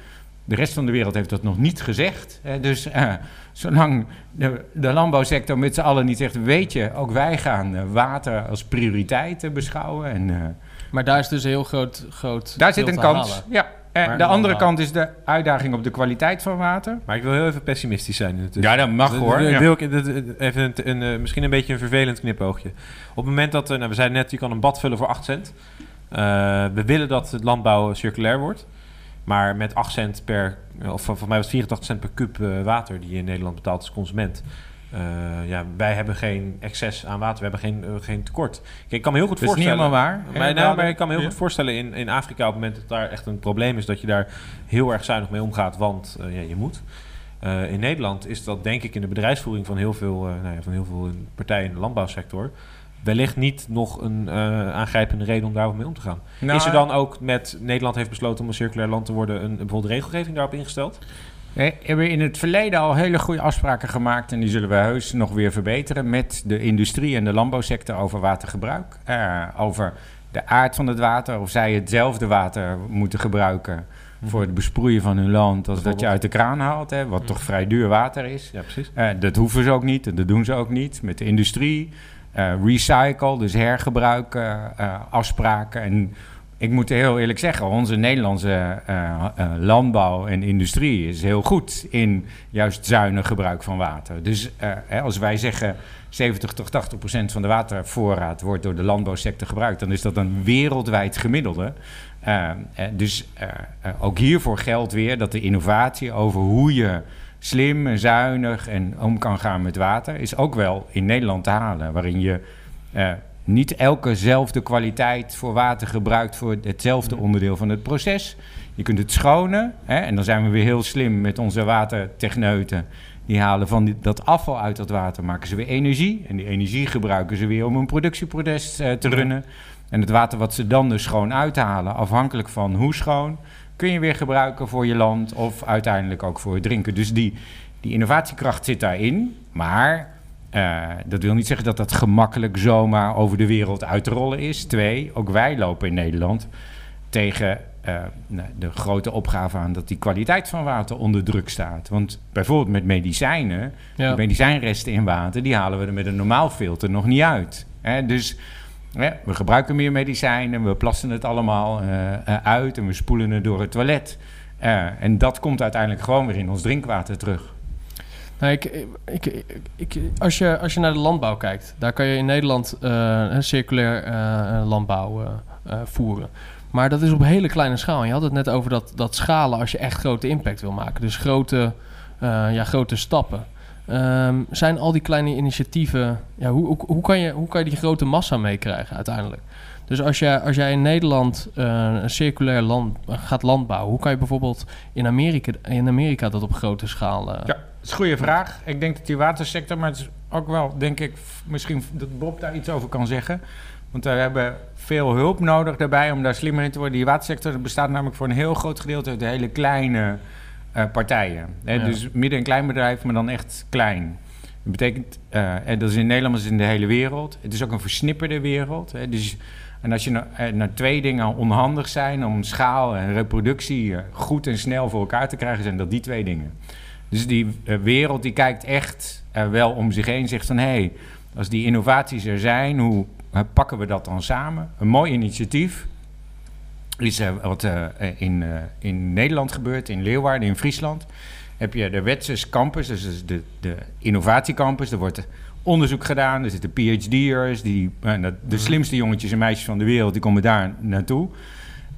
De rest van de wereld heeft dat nog niet gezegd. Hè? Dus eh, zolang de, de landbouwsector met z'n allen niet zegt... weet je, ook wij gaan eh, water als prioriteit beschouwen. En, eh, Maar daar is dus een heel groot, groot daar zit een kans. halen. Ja. Eh, Maar de andere kant is de uitdaging op de kwaliteit van water. Maar ik wil heel even pessimistisch zijn. Ja, dat mag Dat- hoor. Ja. wil ik, even een, een, eh, misschien een beetje een vervelend knipoogje. Op het moment dat, eh, nou, we zeiden net, je kan een bad vullen voor 8 cent. Eh, we willen dat het landbouw circulair wordt. Maar met 8 cent per, of voor mij was het 84 cent per kub water die je in Nederland betaalt als consument. Eh, ja, wij hebben geen excess aan water, we hebben geen, eh, geen tekort. Kijk, ik kan me heel goed Dat is niet voorstellen. helemaal waar. Maar, nou, ik kan me heel ja. goed voorstellen in, in Afrika op het moment dat daar echt een probleem is, dat je daar heel erg zuinig mee omgaat, want eh, ja, je moet. Eh, in Nederland is dat denk ik in de bedrijfsvoering van heel veel, eh, nou ja, van heel veel partijen in de landbouwsector wellicht niet nog een eh, aangrijpende reden om daar wat mee om te gaan. Nou, is er dan ook met Nederland heeft besloten om een circulair land te worden, een, bijvoorbeeld regelgeving daarop ingesteld? We hebben in het verleden al hele goede afspraken gemaakt en die zullen we heus nog weer verbeteren met de industrie en de landbouwsector over watergebruik. Eh, over de aard van het water, of zij hetzelfde water moeten gebruiken voor het besproeien van hun land als dat je uit de kraan haalt, hè, wat toch vrij duur water is. Ja, precies. Eh, dat hoeven ze ook niet en dat doen ze ook niet met de industrie. Eh, recycle, dus hergebruik, afspraken. En ik moet heel eerlijk zeggen, onze Nederlandse eh, eh, landbouw en industrie is heel goed in juist zuinig gebruik van water. Dus eh, als wij zeggen 70 tot 80 procent van de watervoorraad wordt door de landbouwsector gebruikt, dan is dat een wereldwijd gemiddelde. Dus ook hiervoor geldt weer dat de innovatie over hoe je slim en zuinig en om kan gaan met water, is ook wel in Nederland te halen. Waarin je niet elkezelfde kwaliteit voor water gebruikt voor hetzelfde onderdeel van het proces. Je kunt het schonen hè, en dan zijn we weer heel slim met onze watertechneuten. Die halen van die- dat afval uit dat water, maken ze weer energie. En die energie gebruiken ze weer om een productieproces eh, te runnen. En het water wat ze dan dus schoon uithalen, afhankelijk van hoe schoon, kun je weer gebruiken voor je land of uiteindelijk ook voor het drinken. Dus die, die innovatiekracht zit daarin. Maar eh, dat wil niet zeggen dat dat gemakkelijk zomaar over de wereld uit te rollen is. Twee, ook wij lopen in Nederland tegen eh, nou, de grote opgave aan dat die kwaliteit van water onder druk staat. Want bijvoorbeeld met medicijnen, Ja. de medicijnresten in water, die halen we er met een normaal filter nog niet uit. Hè? Dus hè, we gebruiken meer medicijnen, we plassen het allemaal eh, uit en we spoelen het door het toilet. En dat komt uiteindelijk gewoon weer in ons drinkwater terug. Nou, ik, ik, als, je, als je naar de landbouw kijkt, daar kan je in Nederland een circulair eh, landbouw eh, eh, voeren. Maar dat is op hele kleine schaal. En je had het net over dat, dat schalen als je echt grote impact wil maken. Dus grote, ja, grote stappen. Ehm, zijn al die kleine initiatieven, ja, hoe, hoe, kan je, hoe kan je die grote massa meekrijgen uiteindelijk? Dus als jij, als jij in Nederland een circulair land gaat landbouwen, hoe kan je bijvoorbeeld in Amerika, in Amerika dat op grote schaal. Ja, is een goede vraag. Ik denk dat die watersector, maar het is ook wel, denk ik, misschien dat Bob daar iets over kan zeggen. Want we hebben veel hulp nodig daarbij om daar slimmer in te worden. Die watersector bestaat namelijk voor een heel groot gedeelte uit hele kleine eh, partijen. Hè? Ja. Dus midden- en kleinbedrijf, maar dan echt klein. Dat betekent, eh, en dat is in Nederland, maar is in de hele wereld. Het is ook een versnipperde wereld. Hè? Dus, en als je nou, eh, nou twee dingen onhandig zijn om schaal en reproductie eh, goed en snel voor elkaar te krijgen, zijn dat die twee dingen. Dus die eh, wereld die kijkt echt wel om zich heen. Zegt van hé, hey, als die innovaties er zijn, hoe pakken we dat dan samen? Een mooi initiatief is eh, wat eh, in, in Nederland gebeurt, in Leeuwarden, in Friesland. Heb je de Wetses Campus, dus is de, de innovatiecampus. Er wordt onderzoek gedaan, er zitten PhD'ers, die, de slimste jongetjes en meisjes van de wereld, die komen daar naartoe.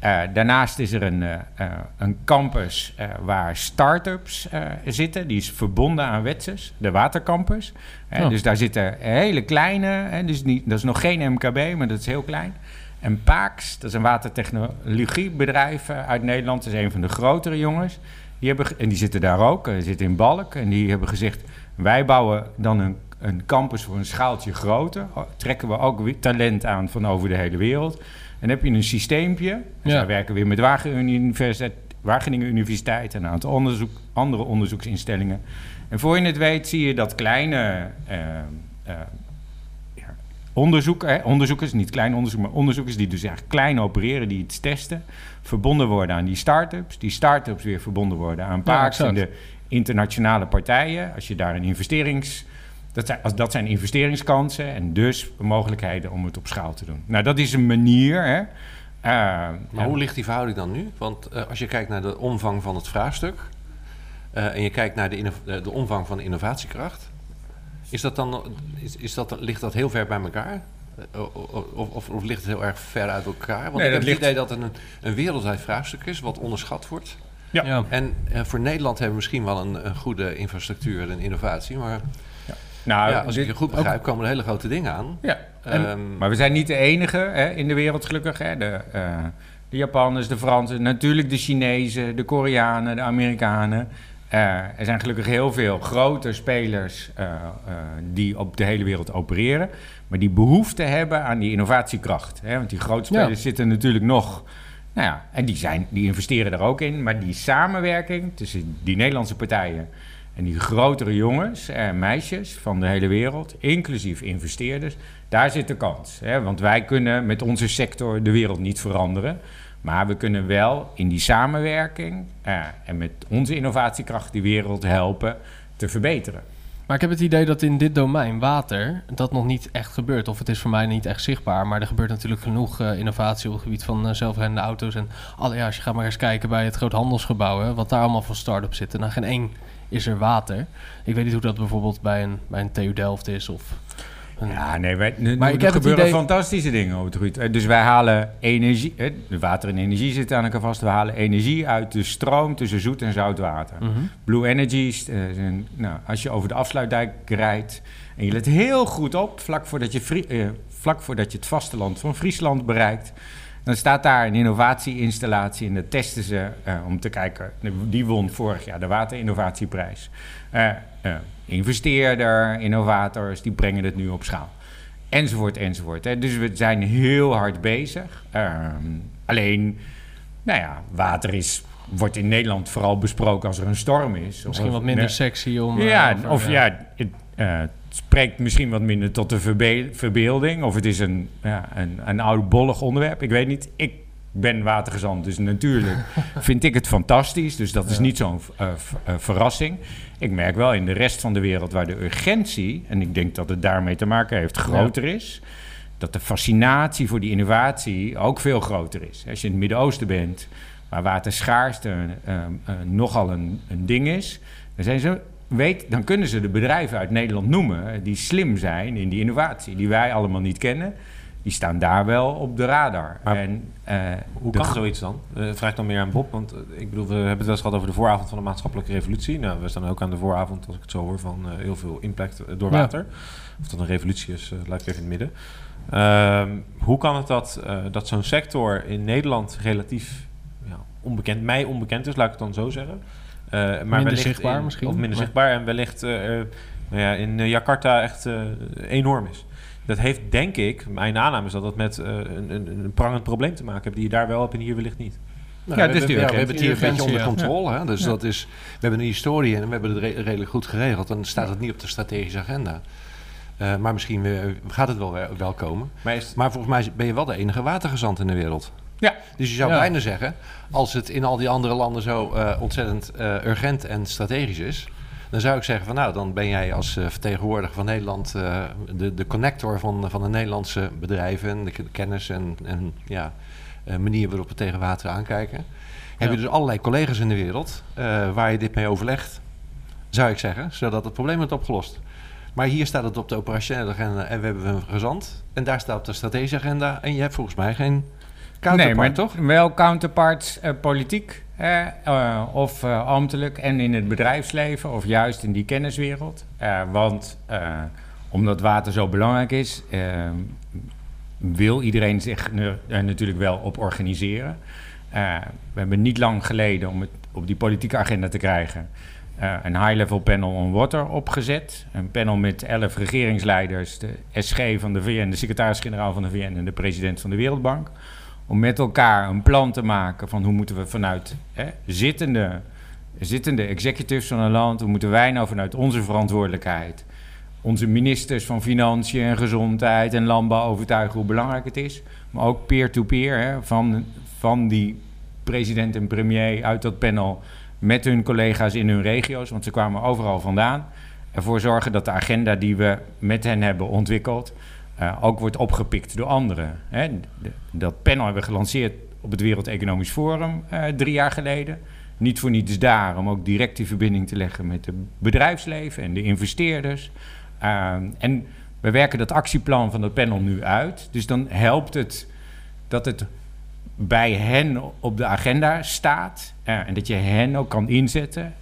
Eh, daarnaast is er een, eh, eh, een campus waar start-ups zitten. Die is verbonden aan Wetses, de watercampus. Oh. Dus daar zitten hele kleine, dus niet, dat is nog geen MKB, maar dat is heel klein. En Paaks, dat is een watertechnologiebedrijf uit Nederland. Dat is een van de grotere jongens. Die hebben, en die zitten daar ook, eh, zitten in Balk. En die hebben gezegd, wij bouwen dan een, een campus voor een schaaltje groter. Trekken we ook talent aan van over de hele wereld. En dan heb je een systeempje. Dus Ja. wij werken weer met Wageningen Universiteit, Wageningen Universiteit en een aantal onderzoek, andere onderzoeksinstellingen. En voor je het weet zie je dat kleine eh, eh, onderzoek, onderzoekers, niet klein onderzoek, maar onderzoekers die dus eigenlijk klein opereren, die iets testen, verbonden worden aan die start-ups. Die start-ups weer verbonden worden aan en exact. de internationale partijen. Als je daar een investerings... Dat zijn, als, dat zijn investeringskansen en dus mogelijkheden om het op schaal te doen. Nou, dat is een manier. Hè. Eh, Maar ja. hoe ligt die verhouding dan nu? Want eh, als je kijkt naar de omvang van het vraagstuk eh, en je kijkt naar de, de, omvang van de innovatiekracht, is dat dan, is, is dat, ligt dat heel ver bij elkaar? Of, of, of ligt het heel erg ver uit elkaar? Want Nee, ik heb het idee dat het een, een wereldwijd vraagstuk is, wat onderschat wordt. Ja. ja. En eh, voor Nederland hebben we misschien wel een, een goede infrastructuur en innovatie, maar nou, ja, als ik je goed begrijp, komen er hele grote dingen aan. Ja, en- Ehm, maar we zijn niet de enige hè, in de wereld gelukkig. Hè. De, eh, de Japanners, de Fransen, natuurlijk de Chinezen, de Koreanen, de Amerikanen. Eh, er zijn gelukkig heel veel grote spelers eh, die op de hele wereld opereren. Maar die behoefte hebben aan die innovatiekracht. Hè. Want die grote spelers Ja. zitten natuurlijk nog... Nou ja, en die, zijn, die investeren daar ook in. Maar die samenwerking tussen die Nederlandse partijen... en die grotere jongens en meisjes van de hele wereld... inclusief investeerders, daar zit de kans. Hè? Want wij kunnen met onze sector de wereld niet veranderen... Maar we kunnen wel in die samenwerking eh, en met onze innovatiekracht die wereld helpen te verbeteren. Maar ik heb het idee dat in dit domein, water, dat nog niet echt gebeurt. Of het is voor mij niet echt zichtbaar. Maar er gebeurt natuurlijk genoeg eh, innovatie op het gebied van eh, zelfrijdende auto's. En alle, ja, als je gaat maar eens kijken bij het groot handelsgebouw, hè, wat daar allemaal voor start-ups zitten. Nou, geen één is er water. Ik weet niet hoe dat bijvoorbeeld bij een, bij een TU Delft is. Of een- Ja, nee, wij, Maar maar ik er heb gebeuren idee- fantastische dingen over het Ruud. Eh, Dus wij halen energie, hè, de water en energie zitten aan elkaar vast. We halen energie uit de stroom tussen zoet en zout water. Mhm. Blue Energies, eh, nou, als je over de afsluitdijk rijdt en je let heel goed op, vlak voordat je, eh, vlak voordat je het vasteland van Friesland bereikt, dan staat daar een innovatieinstallatie en dat testen ze eh, om te kijken. Die won vorig jaar de waterinnovatieprijs. Eh eh, investeerder, innovators, die brengen het nu op schaal. Enzovoort, enzovoort. Hè. Dus we zijn heel hard bezig. Ehm, alleen, nou ja, water is, wordt in Nederland vooral besproken als er een storm is. Misschien Of- wat minder sexy om... Ja, over- of ja, het, spreekt misschien wat minder tot de verbe- verbeelding. Of het is een, ja, een, een oudbollig onderwerp. Ik weet niet. Ik ben watergezant, dus natuurlijk <laughs> vind ik het fantastisch. Dus dat is niet zo'n eh, eh, verrassing. Ik merk wel in de rest van de wereld waar de urgentie... en ik denk dat het daarmee te maken heeft, groter is... dat de fascinatie voor die innovatie ook veel groter is. Als je in het Midden-Oosten bent, waar waterschaarste eh, nogal een, een ding is... dan zijn ze weet, dan kunnen ze de bedrijven uit Nederland noemen die slim zijn in die innovatie, die wij allemaal niet kennen. die staan daar wel op de radar. Maar en, eh, Hoe kan zoiets dan? Eh vraag dan meer aan Bob. Want eh, ik bedoel, we hebben het wel eens gehad over de vooravond van de maatschappelijke revolutie. Nou, we staan ook aan de vooravond, als ik het zo hoor, van eh, heel veel impact eh, door Ja. water. Of dat een revolutie is, eh, laat ik even in het midden. Ehm, hoe kan het dat, eh, dat zo'n sector in Nederland relatief ja, onbekend, mij onbekend is, laat ik het dan zo zeggen. Eh, maar wellicht zichtbaar in- misschien, Of minder maar- zichtbaar en wellicht eh, nou ja, in eh, Jakarta echt eh, enorm is. Dat heeft, denk ik, mijn aanname is dat dat met een, een, een prangend probleem te maken heeft die je daar wel hebt en hier wellicht niet. Nou, Ja, we, dus hebben, ja, we hebben het hier een beetje onder controle. Hè? Dus Ja. dat is, we hebben een historie en we hebben het re- redelijk goed geregeld. Dan staat het niet op de strategische agenda. Eh, maar misschien weer- gaat het wel, wel komen. Maar is, Maar volgens mij ben je wel de enige watergezant in de wereld. Ja. Dus je zou Ja. bijna zeggen, als het in al die andere landen zo eh, ontzettend eh, urgent en strategisch is, dan zou ik zeggen van nou, dan ben jij als eh, vertegenwoordiger van Nederland de, de connector van, van de Nederlandse bedrijven, de k- kennis en, en ja, manier waarop we tegen water aankijken. Heb je dus allerlei collega's in de wereld waar je dit mee overlegt, zou ik zeggen, zodat het probleem wordt opgelost. Maar hier staat het op de operationele agenda en we hebben een gezant. En daar staat op de strategische agenda. En je hebt volgens mij geen nee, maar toch? Wel counterparts eh, politiek eh, of eh, ambtelijk en in het bedrijfsleven of juist in die kenniswereld. Want omdat water zo belangrijk is, wil iedereen zich natuurlijk wel op organiseren. We hebben niet lang geleden, om het op die politieke agenda te krijgen, een high-level panel on water opgezet. Een panel met elf regeringsleiders, de SG van de VN, de secretaris-generaal van de VN en de president van de Wereldbank. Om met elkaar een plan te maken van hoe moeten we vanuit hè, zittende, zittende executives van een land, hoe moeten wij nou vanuit onze verantwoordelijkheid onze ministers van Financiën en Gezondheid en Landbouw overtuigen hoe belangrijk het is. Maar ook peer-to-peer hè, van, van die president en premier uit dat panel met hun collega's in hun regio's, want ze kwamen overal vandaan. Ervoor zorgen dat de agenda die we met hen hebben ontwikkeld eh, ook wordt opgepikt door anderen. Hè. Dat panel hebben we gelanceerd op het Wereld Economisch Forum eh, drie jaar geleden. Niet voor niets daar, om ook direct die verbinding te leggen met het bedrijfsleven en de investeerders. Ehm, en we werken dat actieplan van dat panel nu uit. Dus dan helpt het dat het bij hen op de agenda staat. eh, en dat je hen ook kan inzetten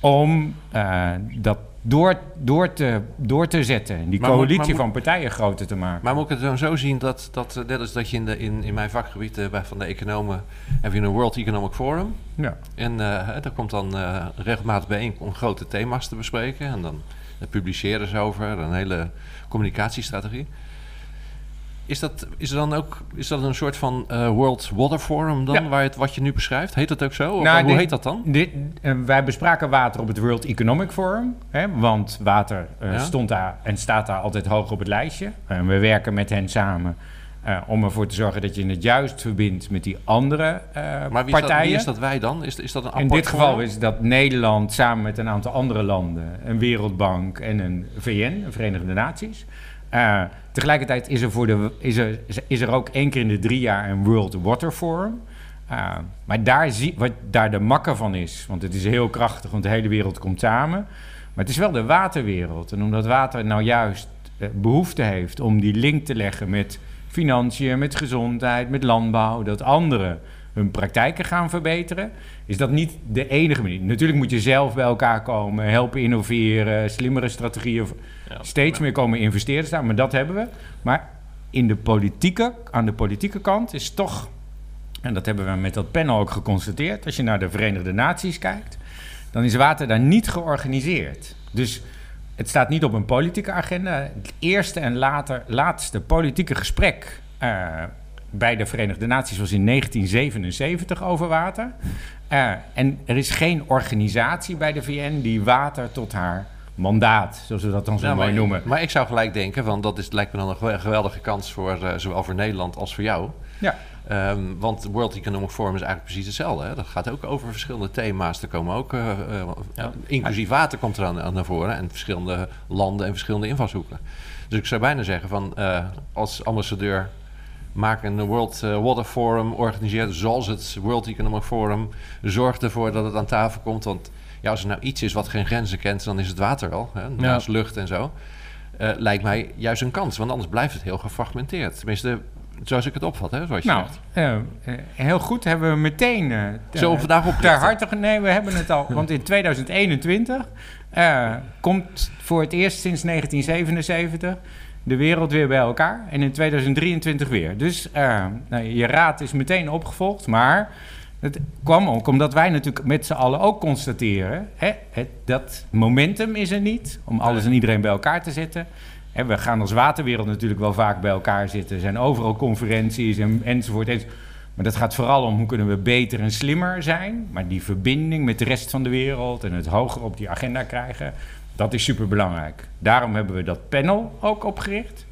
om eh, dat door, door, te, door te zetten. Die Maar coalitie moet- van partijen groter te maken. Maar moet ik het dan zo zien dat, dat eh, net als dat je in, de, in, in mijn vakgebied bij- van de economen... heb je een World Economic Forum. ja. En eh, daar komt dan regelmatig bijeen om grote thema's te bespreken. En dan publiceren ze over, een hele communicatiestrategie. Is dat, is er dan ook is dat een soort van eh, World Water Forum dan, Ja. waar het, wat je nu beschrijft? Heet dat ook zo? Of Nou, hoe dit- heet dat dan? Dit, eh, wij bespraken water op het World Economic Forum. Hè, want water eh, Ja. stond daar en staat daar altijd hoog op het lijstje. En we werken met hen samen om ervoor te zorgen dat je het juist verbindt met die andere eh, Maar wie is, dat, partijen. wie is dat wij dan? Is, is dat een In dit geval forum? is dat Nederland samen met een aantal andere landen, een Wereldbank en een VN, een Verenigde Naties. Tegelijkertijd is er, voor de, is, er, is er ook één keer in de drie jaar een World Water Forum. Eh, maar daar, zie, wat daar de makker van is, want het is heel krachtig, want de hele wereld komt samen. Maar het is wel de waterwereld. En omdat water nou juist eh, behoefte heeft om die link te leggen met financiën, met gezondheid, met landbouw, dat anderen hun praktijken gaan verbeteren, is dat niet de enige manier. Natuurlijk moet je zelf bij elkaar komen, helpen innoveren, slimmere strategieën, steeds meer komen investeren staan, maar dat hebben we. Maar in de politieke, aan de politieke kant is toch, en dat hebben we met dat panel ook geconstateerd, als je naar de Verenigde Naties kijkt, dan is water daar niet georganiseerd. Dus het staat niet op een politieke agenda. Het eerste en later, laatste politieke gesprek eh, bij de Verenigde Naties was in 1977 over water. Eh, en er is geen organisatie bij de VN die water tot haar mandaat, zoals we dat dan zo Ja, mooi maar, noemen. maar ik zou gelijk denken, van dat is, lijkt me dan een gewe- geweldige kans voor eh, zowel voor Nederland als voor jou. Ja. Ehm, want World Economic Forum is eigenlijk precies hetzelfde. Hè? Dat gaat ook over verschillende thema's. Er komen ook, eh, eh, inclusief water komt er aan, aan naar voren. En verschillende landen en verschillende invalshoeken. Dus ik zou bijna zeggen van als ambassadeur maak een World Water Forum, organiseer zoals het World Economic Forum. Zorg ervoor dat het aan tafel komt. Want ja, als er nou iets is wat geen grenzen kent, dan is het water wel. Hè? Naast lucht en zo. eh, lijkt mij juist een kans. Want anders blijft het heel gefragmenteerd. Tenminste, zoals ik het opvat, hè, zoals je Nou, zegt. eh, eh, heel goed hebben we meteen... eh, Zo vandaag ter oplichten. harte... Nee, we hebben het al. <laughs> Want in 2021 eh, komt voor het eerst sinds 1977 de wereld weer bij elkaar. En in 2023 weer. Dus nou, je raad is meteen opgevolgd. Maar het kwam ook omdat wij natuurlijk met z'n allen ook constateren... Hè, dat momentum is er niet om alles en iedereen bij elkaar te zetten... En we gaan als waterwereld natuurlijk wel vaak bij elkaar zitten. Er zijn overal conferenties en, enzovoort, enzovoort. Maar dat gaat vooral om hoe kunnen we beter en slimmer zijn. Maar die verbinding met de rest van de wereld en het hoger op die agenda krijgen, dat is superbelangrijk. Daarom hebben we dat panel ook opgericht.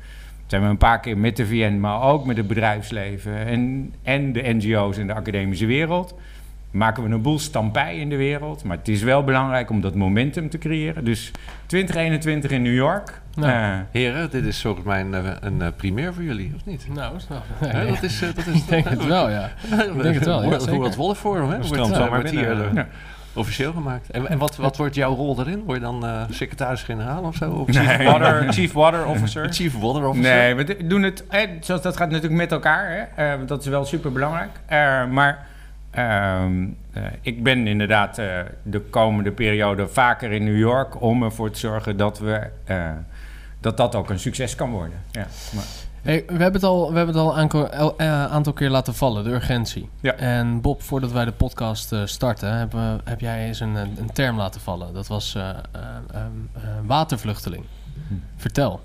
Zijn we een paar keer met de VN, maar ook met het bedrijfsleven en, en de NGO's en de academische wereld. Maken we een boel stampij in de wereld. Maar het is wel belangrijk om dat momentum te creëren. Dus 2021 in New York. Nou. Eh, Heren, dit is volgens mij een, eh, een eh, primeur voor jullie, of niet? Nou, snap Hè, dat is, dat is, <laughs> Ik denk het wel, ja. Ik denk het wel, ja, Hoe wat Wolf voor hem, hè? Wordt, wordt hier. Officieel gemaakt. En, en wat, wat wordt jouw rol daarin? Word je dan eh, secretaris-generaal of zo? Of Chief, Nee. water, Chief Water Officer. <laughs> Chief Water Officer? Nee, we doen het. eh, zoals dat gaat natuurlijk met elkaar. Hè? eh, want dat is wel super belangrijk. maar ehm, eh, ik ben inderdaad eh, de komende periode vaker in New York om ervoor te zorgen dat we. eh, dat dat ook een succes kan worden. Ja, maar, Hey, we hebben het al, we hebben het al een eh, aantal keer laten vallen, de urgentie. Ja. En Bob, voordat wij de podcast eh, starten, heb, eh, heb jij eens een, een term laten vallen. Dat was eh, eh, ehm, eh, watervluchteling. Vertel.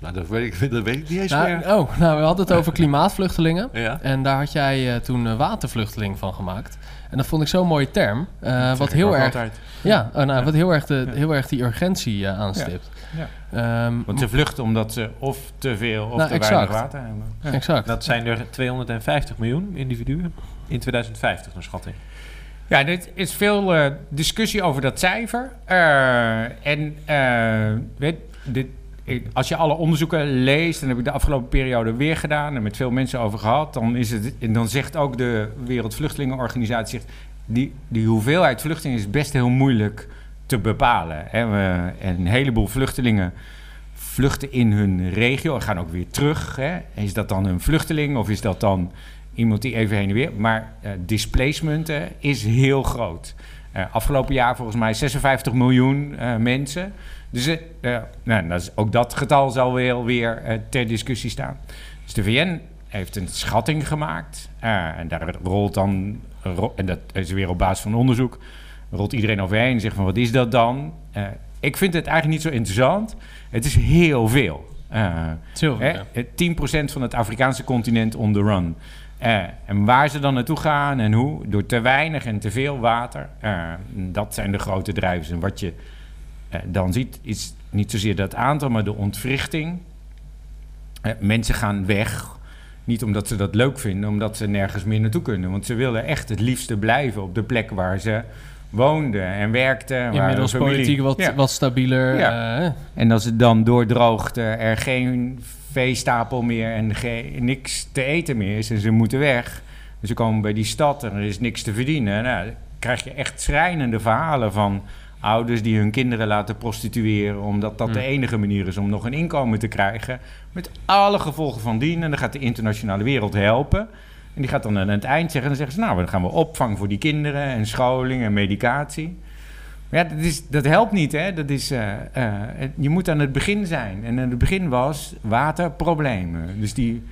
Nou, dat weet ik, <laughs> dat weet ik niet eens Nou, meer. oh, nou, we hadden het over klimaatvluchtelingen. <laughs> Ja? En daar had jij eh, toen watervluchteling van gemaakt. En dat vond ik zo'n mooie term. eh, wat heel erg, altijd. ja, oh, nou, Ja. wat heel erg, de, Ja. heel erg die urgentie eh, aanstipt. Ja. Ehm, want ze vluchten omdat ze of te veel of Nou, te exact. weinig water hebben. Ja. exact. Dat zijn er 250 miljoen individuen in 2050, naar schatting. Ja, dit is veel eh, discussie over dat cijfer. Eh, en eh, weet, dit, als je alle onderzoeken leest, en heb ik de afgelopen periode weer gedaan en met veel mensen over gehad, dan, is het, en dan zegt ook de Wereldvluchtelingenorganisatie, zegt, die, die hoeveelheid vluchtelingen is best heel moeilijk te bepalen. We, en een heleboel vluchtelingen vluchten in hun regio en gaan ook weer terug. Hè. Is dat dan een vluchteling of is dat dan iemand die even heen en weer... Maar eh, displacement is heel groot. Eh, afgelopen jaar volgens mij 56 miljoen eh, mensen. Dus eh, nou, dat is, ook dat getal zal wel weer eh, ter discussie staan. Dus de VN heeft een schatting gemaakt. eh, en daar rolt dan... ro- en dat is weer op basis van onderzoek rolt iedereen overheen en zegt van wat is dat dan? Ik vind het eigenlijk niet zo interessant. Het is heel veel. Zilver, hè, ja. het 10% van het Afrikaanse continent on the run. En waar ze dan naartoe gaan en hoe, door te weinig en te veel water, dat zijn de grote drijvers. En wat je dan ziet, is niet zozeer dat aantal, maar de ontwrichting. Eh, mensen gaan weg, niet omdat ze dat leuk vinden, omdat ze nergens meer naartoe kunnen. Want ze willen echt het liefste blijven op de plek waar ze woonden en werkten. Inmiddels familie- politiek wat, Ja. wat stabieler. Ja. eh, En als het dan doordroogt, eh, er geen veestapel meer en geen, niks te eten meer is en ze moeten weg. Dus ze komen bij die stad en er is niks te verdienen. Nou, dan krijg je echt schrijnende verhalen van ouders die hun kinderen laten prostitueren... omdat dat de Hmm. enige manier is om nog een inkomen te krijgen. Met alle gevolgen van dien. En dan gaat de internationale wereld helpen. En die gaat dan aan het eind zeggen... dan zeggen ze, nou, dan gaan we opvang voor die kinderen... en scholing en medicatie. Maar ja, dat, is, dat helpt niet, hè. Dat is, eh, eh, je moet aan het begin zijn. En aan het begin was waterproblemen. Dus die,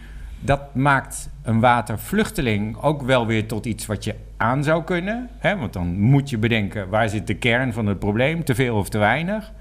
dat maakt een watervluchteling ook wel weer tot iets wat je aan zou kunnen. Hè? Want dan moet je bedenken, waar zit de kern van het probleem? Te veel of te weinig?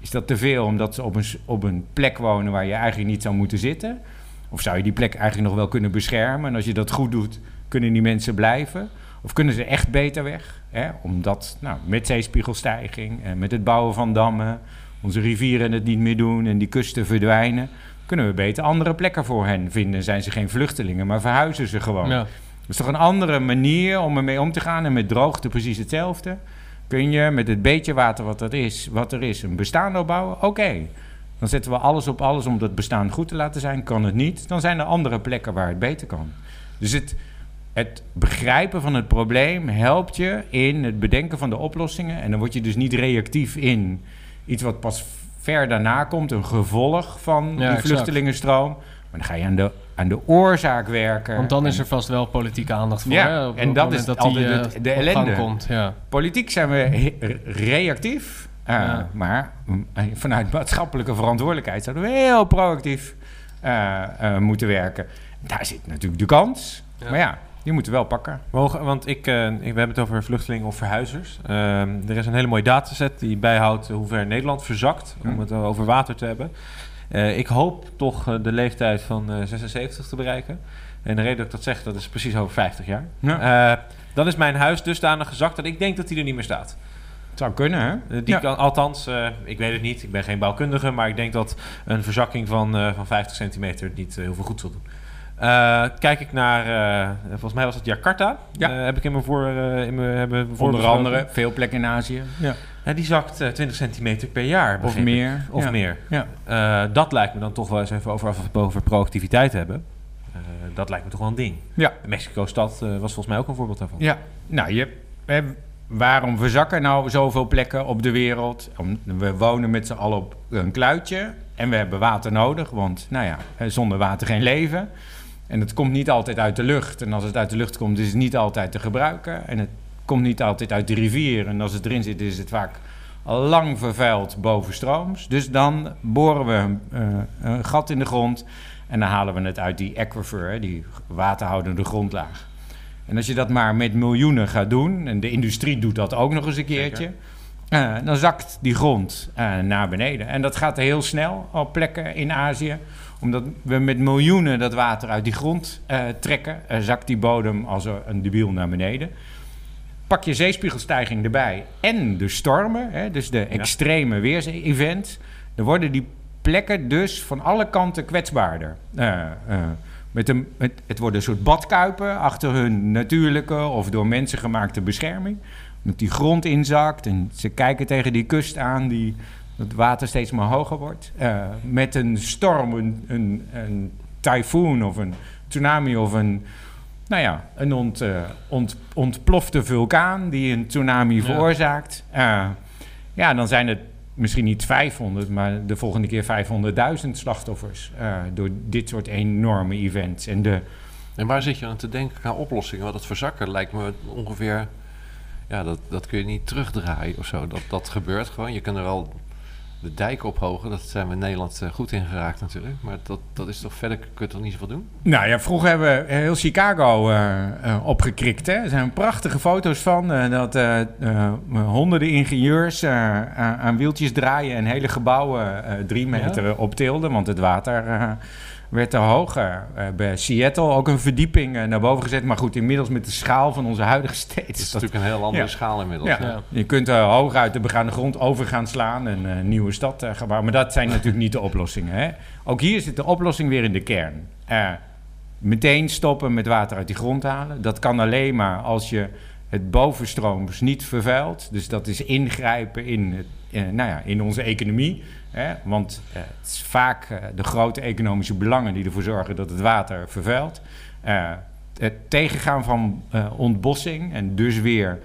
Is dat te veel omdat ze op een, op een plek wonen waar je eigenlijk niet zou moeten zitten? Of zou je die plek eigenlijk nog wel kunnen beschermen? En als je dat goed doet, kunnen die mensen blijven? Of kunnen ze echt beter weg? Hè? Omdat nou, met zeespiegelstijging en met het bouwen van dammen... onze rivieren het niet meer doen en die kusten verdwijnen... kunnen we beter andere plekken voor hen vinden. Zijn ze geen vluchtelingen, maar verhuizen ze gewoon. ja. Dat is toch een andere manier om ermee om te gaan. En met droogte precies hetzelfde. Kun je met het beetje water wat, dat is, wat er is een bestaan opbouwen? Oké. Dan zetten we alles op alles om dat bestaan goed te laten zijn. Kan het niet, dan zijn er andere plekken waar het beter kan. Dus het, het begrijpen van het probleem helpt je in het bedenken van de oplossingen. En dan word je dus niet reactief in iets wat pas ver daarna komt, een gevolg van Ja, die vluchtelingenstroom. Maar dan ga je aan de, aan de oorzaak werken. Want dan is er vast wel politieke aandacht voor. Ja, hè, op en het dat is dat altijd die, het- eh, de op ellende. komt. Ja. Politiek zijn we reactief. eh, Ja. Maar mm, vanuit maatschappelijke verantwoordelijkheid zouden we heel proactief eh, eh, moeten werken. Daar zit natuurlijk de kans. Maar ja, die moeten we wel pakken. Mogen, want ik, eh, ik, we hebben het over vluchtelingen of verhuizers. Ehm, er is een hele mooie dataset die bijhoudt hoe ver Nederland verzakt, om Hm. het over water te hebben. Eh, ik hoop toch eh, de leeftijd van eh, 76 te bereiken. En de reden dat ik dat zeg, dat is precies over 50 jaar. Ja. Eh, dan is mijn huis dusdanig gezakt dat ik denk dat hij er niet meer staat. Het zou kunnen, hè? Eh, die Ja. kan, althans, eh, ik weet het niet, ik ben geen bouwkundige, maar ik denk dat een verzakking van, eh, van 50 centimeter niet eh, heel veel goed zal doen. Eh, kijk ik naar, eh, volgens mij was het Jakarta, Ja. Eh, heb ik in mijn voor, eh, in mijn, hebben voor Onder andere veel plekken in Azië. Ja. Die zakt eh, 20 centimeter per jaar. Of ik. meer. Of Ja. meer. Ja. Eh, dat lijkt me dan toch wel eens even over, over, over proactiviteit hebben. Eh, dat lijkt me toch wel een ding. Ja. Mexico-stad was volgens mij ook een voorbeeld daarvan. Ja, nou, je, hè, waarom verzakken nou zoveel plekken op de wereld? Om, we wonen met z'n allen op een kluitje en we hebben water nodig, want nou ja, hè, zonder water geen leven. En het komt niet altijd uit de lucht. En als het uit de lucht komt, is het niet altijd te gebruiken. En het komt niet altijd uit de rivier. En als het erin zit, is het vaak al lang vervuild bovenstrooms. Dus dan boren we een, eh, een gat in de grond en dan halen we het uit die aquifer, die waterhoudende grondlaag. En als je dat maar met miljoenen gaat doen, en de industrie doet dat ook nog eens een keertje, eh, dan zakt die grond eh, naar beneden. En dat gaat heel snel op plekken in Azië, omdat we met miljoenen dat water uit die grond eh, trekken, zakt die bodem als een debiel naar beneden. Pak je zeespiegelstijging erbij en de stormen, hè, dus de extreme weersevents, dan worden die plekken dus van alle kanten kwetsbaarder. Met een, het, het worden een soort badkuipen achter hun natuurlijke of door mensen gemaakte bescherming. Omdat die grond inzakt en ze kijken tegen die kust aan die dat het water steeds maar hoger wordt. Eh, met een storm, een, een, een tyfoon of een tsunami of een, nou ja, een ont, eh, ont, ontplofte vulkaan die een tsunami Ja. veroorzaakt. Eh, ja, dan zijn het misschien niet 500, maar de volgende keer 500.000 slachtoffers door dit soort enorme events. En de, En waar zit je aan te denken qua oplossingen? Want dat verzakken lijkt me ongeveer... Ja, dat, dat kun je niet terugdraaien of zo. Dat, dat gebeurt gewoon. Je kan er wel de dijk ophogen. Dat zijn we in Nederland eh, goed in geraakt natuurlijk. Maar dat, dat is toch verder... Kun je toch niet zoveel doen? Nou ja, vroeger hebben we heel Chicago eh, eh, opgekrikt. Hè? Er zijn prachtige foto's van dat honderden ingenieurs aan, wieltjes draaien en hele gebouwen drie meter optilden, want het water werd te hoog. Eh, eh, bij Seattle ook een verdieping eh, naar boven gezet, maar goed, inmiddels met de schaal van onze huidige steeds. Het is dat- natuurlijk een heel andere Ja. schaal inmiddels. ja. hè? Ja. Je kunt er hoog uit de begaande grond over gaan slaan en een nieuwe stad eh, gaan bouwen. Maar dat zijn natuurlijk niet de oplossingen. Hè? Ook hier zit de oplossing weer in de kern. Eh, meteen stoppen met water uit die grond halen. Dat kan alleen maar als je het bovenstrooms niet vervuilt. Dus dat is ingrijpen in, eh, nou ja, in onze economie. Hè? Want eh, het is vaak eh, de grote economische belangen die ervoor zorgen dat het water vervuilt. Eh, het tegengaan van ontbossing en dus weer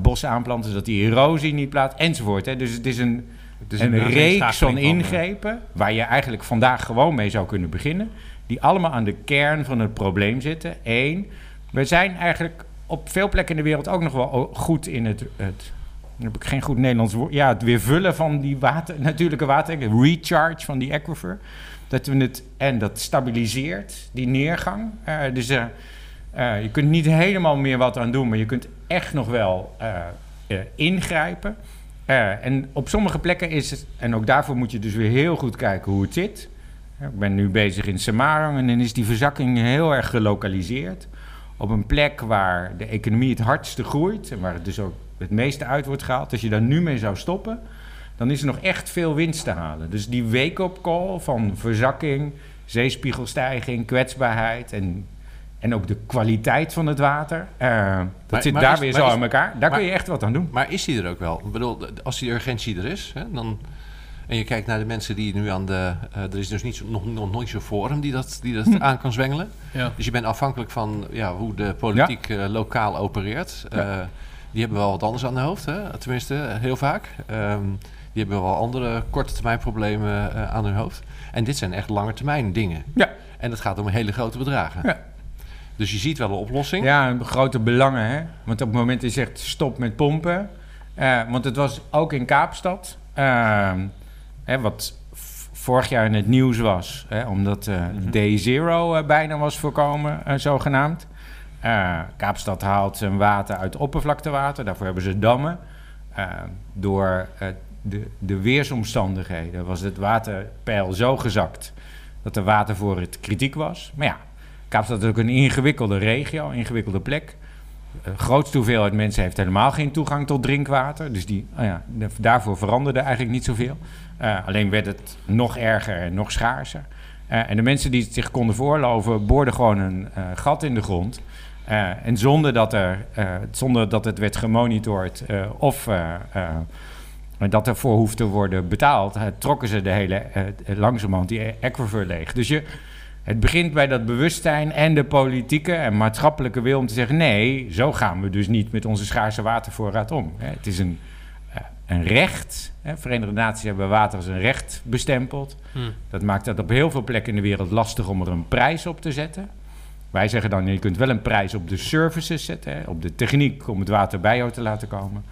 bossen aanplanten, zodat die erosie niet plaats, enzovoort. Hè. Dus het is een, Het is een een reeks van ingrepen waar je eigenlijk vandaag gewoon mee zou kunnen beginnen, die allemaal aan de kern van het probleem zitten. Eén, we zijn eigenlijk op veel plekken in de wereld ook nog wel o- goed in het, het dan heb ik geen goed Nederlands woord. Ja, het weer vullen van die water, <laughs> natuurlijke water, recharge van die aquifer. Dat we het en dat stabiliseert die neergang. Eh, dus eh, eh, je kunt niet helemaal meer wat aan doen, maar je kunt echt nog wel ingrijpen. En op sommige plekken is het, en ook daarvoor moet je dus weer heel goed kijken hoe het zit. Ik ben nu bezig in Samarang en dan is die verzakking heel erg gelokaliseerd. Op een plek waar de economie het hardste groeit en waar het dus ook het meeste uit wordt gehaald. Als je daar nu mee zou stoppen, dan is er nog echt veel winst te halen. Dus die wake-up call van verzakking, zeespiegelstijging, kwetsbaarheid en, en ook de kwaliteit van het water. eh, dat Maar- zit maar daar is- weer zo is- aan elkaar. Daar maar- kun je echt wat aan doen. Maar is die er ook wel? Ik bedoel, als die urgentie er is, hè, dan... En je kijkt naar de mensen die nu aan de... eh, er is dus niet zo, nog, nog nooit zo'n forum die dat, die dat Hm. aan kan zwengelen. Ja. Dus je bent afhankelijk van ja, hoe de politiek eh, lokaal opereert. Eh, die hebben wel wat anders aan de hoofd, hè? tenminste, heel vaak. Ehm, Die hebben wel andere korte termijn problemen eh, aan hun hoofd. En dit zijn echt lange termijn dingen. Ja. En het gaat om hele grote bedragen. Ja. Dus je ziet wel een oplossing. Ja, grote belangen, hè. Want op het moment dat je zegt stop met pompen... eh, want het was ook in Kaapstad... eh, hè, wat vorig jaar in het nieuws was... Hè, omdat eh Day Zero bijna was voorkomen, zogenaamd. Eh, Kaapstad haalt zijn water uit oppervlaktewater. Daarvoor hebben ze dammen. Eh, door eh, de, de weersomstandigheden was het waterpeil zo gezakt... dat er water voor het kritiek was. Maar ja, Kaapstad is ook een ingewikkelde regio, een ingewikkelde plek. De grootste hoeveelheid mensen heeft helemaal geen toegang tot drinkwater. Dus die, oh ja, de- daarvoor veranderde eigenlijk niet zoveel. Alleen werd het nog erger en nog schaarser. En de mensen die het zich konden voorloven, boorden gewoon een gat in de grond. Eh, en zonder dat, er, eh, zonder dat het werd gemonitord eh, of dat ervoor hoeft te worden betaald, trokken ze de hele langzamerhand die aquifer leeg. Dus je, het begint bij dat bewustzijn en de politieke en maatschappelijke wil om te zeggen: nee, zo gaan we dus niet met onze schaarse watervoorraad om. Het is een, een recht. Hè. Verenigde Naties hebben water als een recht bestempeld. Hmm. Dat maakt het op heel veel plekken in de wereld lastig om er een prijs op te zetten. Wij zeggen dan: je kunt wel een prijs op de services zetten, hè, op de techniek om het water bij jou te laten komen.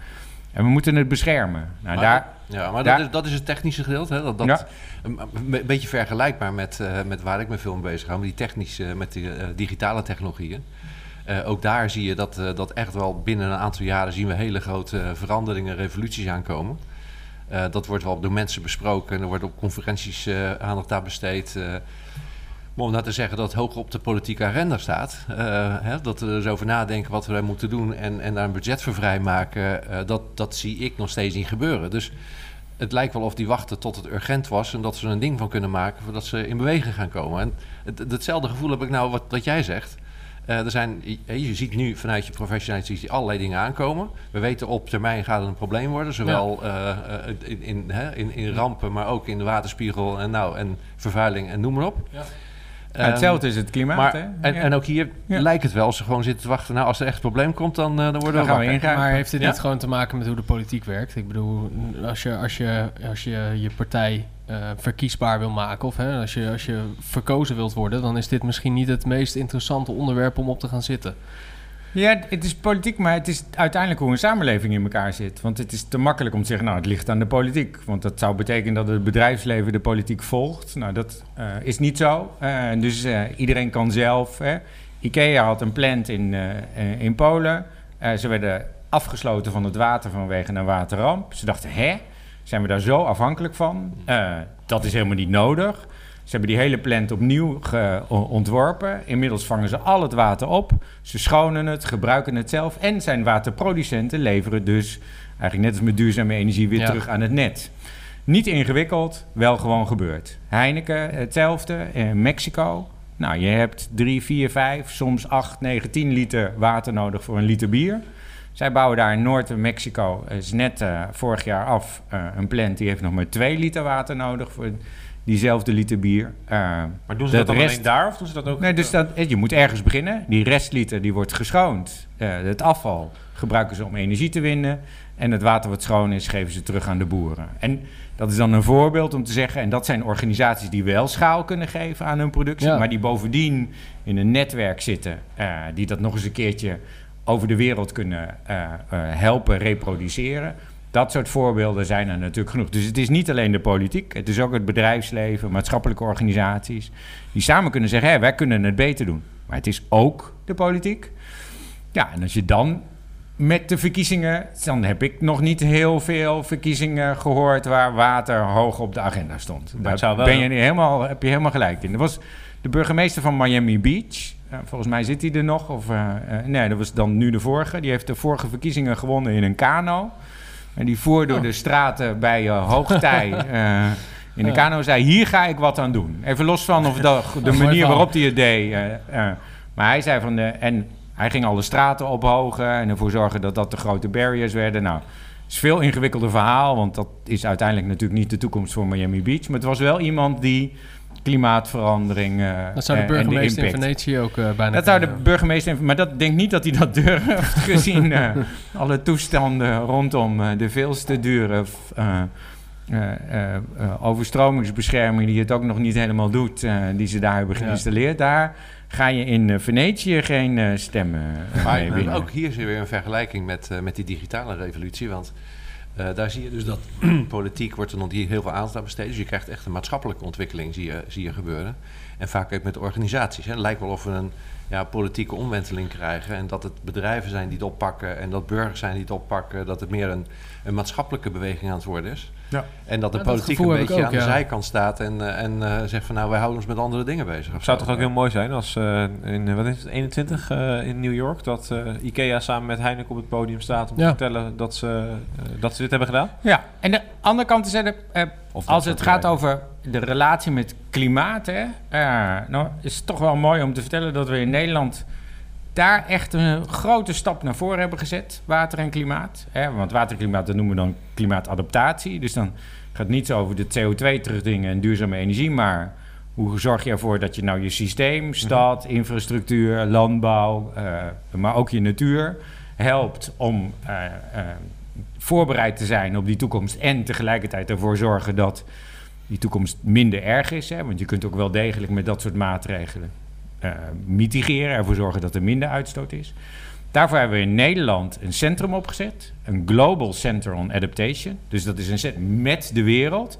En we moeten het beschermen. Nou, Maar daar, Ja, maar daar- dat, is, dat is het technische gedeelte. Hè? Dat, dat, Ja. een, een beetje vergelijkbaar met, eh, met waar ik me veel mee bezig hou. Met die technische, met die eh, digitale technologieën. Eh, ook daar zie je dat, dat echt wel binnen een aantal jaren zien we hele grote veranderingen, revoluties aankomen. Dat wordt wel door mensen besproken en er wordt op conferenties aandacht aan besteed. Maar om nou te zeggen dat het hoog op de politieke agenda staat, eh, hè, dat we er eens over nadenken wat we daar moeten doen en, en daar een budget voor vrijmaken, eh, dat, dat zie ik nog steeds niet gebeuren. Dus het lijkt wel of die wachten tot het urgent was en dat ze er een ding van kunnen maken voordat ze in beweging gaan komen. En het, hetzelfde gevoel heb ik nou wat, wat jij zegt. Eh, er zijn, je, je ziet nu vanuit je professionaliteit allerlei dingen aankomen. We weten op termijn gaat het een probleem worden, zowel in, in, in, in rampen, maar ook in de waterspiegel en, nou, en vervuiling en noem maar op. Ja. Ja, hetzelfde is het klimaat. Maar, hè? en, Ja. en ook hier Ja. lijkt het wel, als ze gewoon zitten te wachten. Nou, als er echt een probleem komt, dan, eh, dan worden Dan we gaan we ingrijpen. Maar heeft het Ja? niet gewoon te maken met hoe de politiek werkt? Ik bedoel, als je als je, als je, je partij eh, verkiesbaar wil maken... of hè, als, je, als je verkozen wilt worden... dan is dit misschien niet het meest interessante onderwerp om op te gaan zitten. Ja, het is politiek, maar het is uiteindelijk hoe een samenleving in elkaar zit. Want het is te makkelijk om te zeggen, nou, het ligt aan de politiek. Want dat zou betekenen dat het bedrijfsleven de politiek volgt. Nou, dat eh, is niet zo. Eh, dus eh, iedereen kan zelf. Hè. Ikea had een plant in, in Polen. Ze werden afgesloten van het water vanwege een waterramp. Ze dachten, hè, zijn we daar zo afhankelijk van? Dat is helemaal niet nodig. Ze hebben die hele plant opnieuw ontworpen. Inmiddels vangen ze al het water op. Ze schonen het, gebruiken het zelf. En zijn waterproducenten leveren dus eigenlijk net als met duurzame energie weer Ja. terug aan het net. Niet ingewikkeld, wel gewoon gebeurd. Heineken, hetzelfde. In Mexico. Nou, je hebt 3, 4, 5, soms 8, 9, 10 liter water nodig voor een liter bier. Zij bouwen daar in Noord-Mexico, is net eh, vorig jaar af, eh, een plant die heeft nog maar 2 liter water nodig voor diezelfde liter bier. Eh, Maar doen ze dat dan rest- alleen daar of doen ze dat ook? Nee, dus dat, je moet ergens beginnen. Die restliter die wordt geschoond. Eh, het afval gebruiken ze om energie te winnen. En het water wat schoon is, geven ze terug aan de boeren. En dat is dan een voorbeeld om te zeggen... en dat zijn organisaties die wel schaal kunnen geven aan hun productie... Ja. maar die bovendien in een netwerk zitten... eh, die dat nog eens een keertje over de wereld kunnen eh, eh, helpen reproduceren... Dat soort voorbeelden zijn er natuurlijk genoeg. Dus het is niet alleen de politiek, het is ook het bedrijfsleven, maatschappelijke organisaties, die samen kunnen zeggen: hé, wij kunnen het beter doen. Maar het is ook de politiek. Ja, en als je dan met de verkiezingen, dan heb ik nog niet heel veel verkiezingen gehoord waar water hoog op de agenda stond. Daar wel- ben je helemaal, heb je helemaal gelijk in. Er was de burgemeester van Miami Beach. eh, volgens mij zit hij er nog. Of, eh, eh, nee, dat was dan nu de vorige. Die heeft de vorige verkiezingen gewonnen in een kano. En die voer door Oh. de straten bij eh, hoogtij <laughs> eh, in de kano. Zei, hier ga ik wat aan doen. Even los van of <laughs> de, manier waarop hij het deed. eh, maar hij zei van... De, en hij ging alle straten ophogen en ervoor zorgen dat dat de grote barriers werden. Nou, het is een veel ingewikkelder verhaal, want dat is uiteindelijk natuurlijk niet de toekomst voor Miami Beach. Maar het was wel iemand die klimaatverandering eh, Dat zou de eh, burgemeester in Venetië ook eh, bijna dat zou de burgemeester, maar dat denk niet dat hij dat durft, <laughs> gezien eh, alle toestanden rondom de veel te dure eh, eh, eh, eh, overstromingsbescherming die het ook nog niet helemaal doet, eh, die ze daar hebben Ja. geïnstalleerd. Daar ga je in Venetië geen stemmen Maar ook hier is er weer een vergelijking met, met die digitale revolutie. Want eh, daar zie je dus dat <clears throat> politiek wordt er nog niet heel veel aandacht aan besteed. Dus je krijgt echt een maatschappelijke ontwikkeling zie je, zie je gebeuren. En vaak ook met organisaties. Hè. Het lijkt wel of we een ja, politieke omwenteling krijgen. En dat het bedrijven zijn die het oppakken. En dat burgers zijn die het oppakken. Dat het meer een, een maatschappelijke beweging aan het worden is. Ja. En dat de Ja, politiek een beetje ook, aan de zijkant staat. En, eh, en eh, zegt van nou wij houden ons met andere dingen bezig. Het zou zo. toch ook heel mooi zijn als eh, in, wat is het, 21 eh, in New York, dat eh, IKEA samen met Heineken op het podium staat om Ja. te vertellen dat ze, dat ze dit hebben gedaan? Ja, en de andere kant is er, eh, als het gaat over de relatie met klimaat, hè, eh, nou is het toch wel mooi om te vertellen dat we in Nederland daar echt een grote stap naar voren hebben gezet, water en klimaat. Hè, want water en klimaat, dat noemen we dan klimaatadaptatie. Dus dan gaat het niet zo over de CO2 terugdingen en duurzame energie, maar hoe zorg je ervoor dat je nou je systeem, stad, infrastructuur, landbouw, eh, maar ook je natuur helpt om eh, eh, voorbereid te zijn op die toekomst en tegelijkertijd ervoor zorgen dat die toekomst minder erg is. Hè? Want je kunt ook wel degelijk met dat soort maatregelen mitigeren, ervoor zorgen dat er minder uitstoot is. Daarvoor hebben we in Nederland een centrum opgezet, een Global Center on Adaptation. Dus dat is een centrum met de wereld.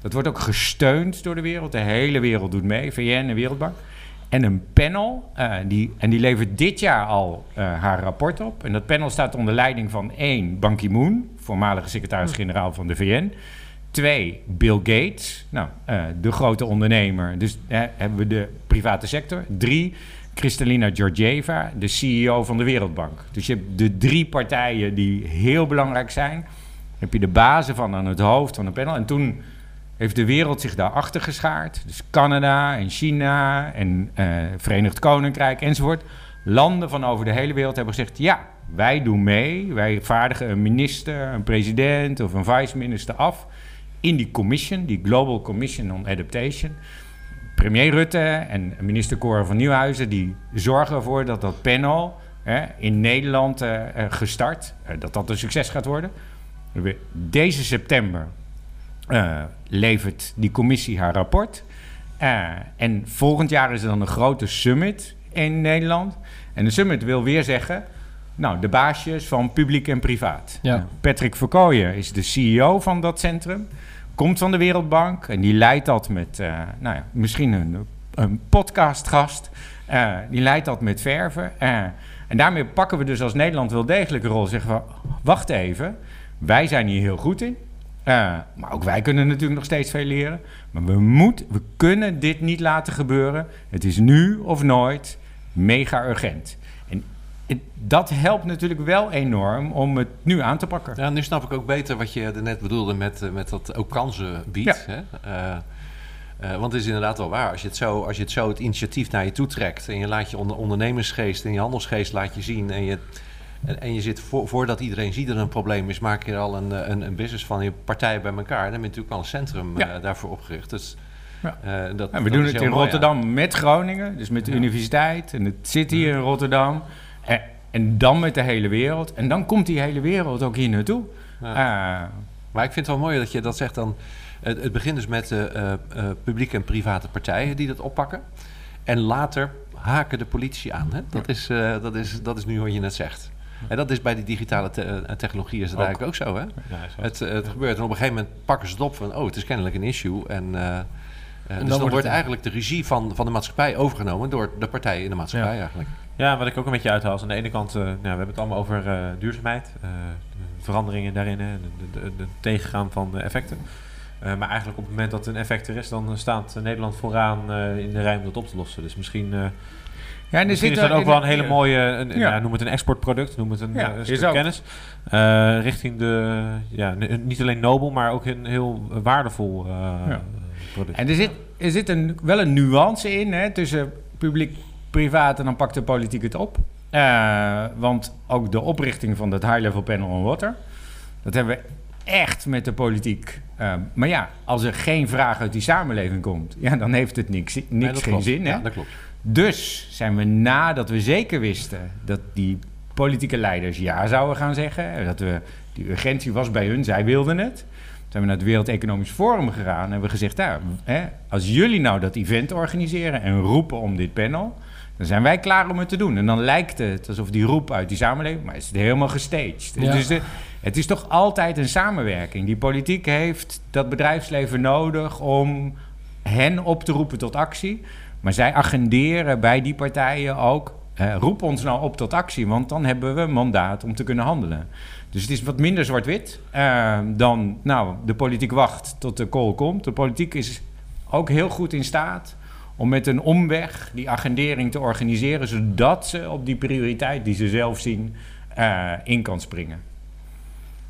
Dat wordt ook gesteund door de wereld. De hele wereld doet mee, VN en Wereldbank. En een panel, eh, die, en die levert dit jaar al eh, haar rapport op. En dat panel staat onder leiding van één, Ban Ki-moon, voormalige secretaris-generaal van de VN. Twee, Bill Gates, nou, eh, de grote ondernemer. Dus eh, hebben we de private sector. Drie, Kristalina Georgieva, de CEO van de Wereldbank. Dus je hebt de drie partijen die heel belangrijk zijn. Heb je de bazen van aan het hoofd van een panel. En toen heeft de wereld zich daarachter geschaard. Dus Canada en China en eh, Verenigd Koninkrijk enzovoort. Landen van over de hele wereld hebben gezegd: ja, wij doen mee. Wij vaardigen een minister, een president of een vice-minister af in die commission, die Global Commission on Adaptation. Premier Rutte en minister Cora van Nieuwhuizen die zorgen ervoor dat dat panel hè, in Nederland eh, eh, gestart, eh, dat dat een succes gaat worden. Deze september levert die commissie haar rapport. En volgend jaar is er dan een grote summit in Nederland. En de summit wil weer zeggen, nou, de baasjes van publiek en privaat. Ja. Patrick Verkooyen is de CEO van dat centrum. Komt van de Wereldbank en die leidt dat met, eh, nou ja, misschien een, podcastgast. Eh, die leidt dat met verven. Eh, en daarmee pakken we dus als Nederland wel degelijk een rol. Zeggen we, wacht even, wij zijn hier heel goed in. Maar ook wij kunnen natuurlijk nog steeds veel leren. Maar we, moet, we kunnen dit niet laten gebeuren. Het is nu of nooit mega urgent. En dat helpt natuurlijk wel enorm om het nu aan te pakken. Ja, nu snap ik ook beter wat je er net bedoelde met, eh, met dat ook kansen biedt. Hè? Eh, eh, want het is inderdaad wel waar. Als je, het zo, als je het zo het initiatief naar je toe trekt en je laat je onder, ondernemersgeest en je handelsgeest laat je zien en je, en, en je zit voor, voordat iedereen ziet dat er een probleem is, maak je er al een, een, een business van je partijen bij elkaar. Dan ben je natuurlijk al een centrum Ja. daarvoor opgericht. Dus, Ja. dat, En we doen het in mooi, Rotterdam met Groningen, dus met de universiteit en het zit hier in Rotterdam. En, en dan met de hele wereld. En dan komt die hele wereld ook hier naartoe. Ja. Ah, Maar ik vind het wel mooi dat je dat zegt dan. Het, het begint dus met eh, eh, eh, publieke en private partijen die dat oppakken. En later haken de politici aan. Hè? Dat, is, eh, dat, is, dat is nu wat je net zegt. En dat is bij die digitale te- technologie is het Ook. eigenlijk ook zo. Hè? Ja, Het, het gebeurt en op een gegeven moment pakken ze het op van... oh, het is kennelijk een issue. En, eh, dus dan, wordt wordt, het- eigenlijk de regie van, van de maatschappij overgenomen... door de partijen in de maatschappij Ja. eigenlijk. Ja, wat ik ook een beetje uithaal is aan de ene kant, eh, nou, we hebben het allemaal over eh, duurzaamheid, eh, de veranderingen daarin, hè, de, tegengaan van de effecten. Maar eigenlijk op het moment dat een effect er is, dan staat Nederland vooraan in de rij om dat op te lossen. Dus misschien, ja, en er misschien zit is dat er- ook wel een hele mooie, een, Ja. ja. noem het een exportproduct, noem het een, Ja, stuk ook. kennis. Richting de, ja, niet alleen nobel, maar ook een heel waardevol Ja. product. En er zit, er zit een, wel een nuance in hè, tussen publiek, privaat en dan pakt de politiek het op. Eh, want ook de oprichting van dat High-Level Panel on Water, dat hebben we echt met de politiek. eh, maar ja, als er geen vraag uit die samenleving komt, ja, dan heeft het niks, niks Nee, geen klopt. zin. Hè? Ja, dat klopt. Dus zijn we nadat we zeker wisten dat die politieke leiders ja zouden gaan zeggen, dat we, die urgentie was bij hun, zij wilden het. zijn we naar het Wereld Economisch Forum gegaan en hebben we gezegd, nou, hè, als jullie nou dat event organiseren en roepen om dit panel, dan zijn wij klaar om het te doen. En dan lijkt het alsof die roep uit die samenleving, maar is het helemaal gestaged. Ja. Dus de, het is toch altijd een samenwerking. Die politiek heeft dat bedrijfsleven nodig om hen op te roepen tot actie. Maar zij agenderen bij die partijen ook. eh, roep ons nou op tot actie, want dan hebben we een mandaat om te kunnen handelen. Dus het is wat minder zwart-wit eh, dan, nou, de politiek wacht tot de call komt. De politiek is ook heel goed in staat om met een omweg die agendering te organiseren, zodat ze op die prioriteit die ze zelf zien eh, in kan springen.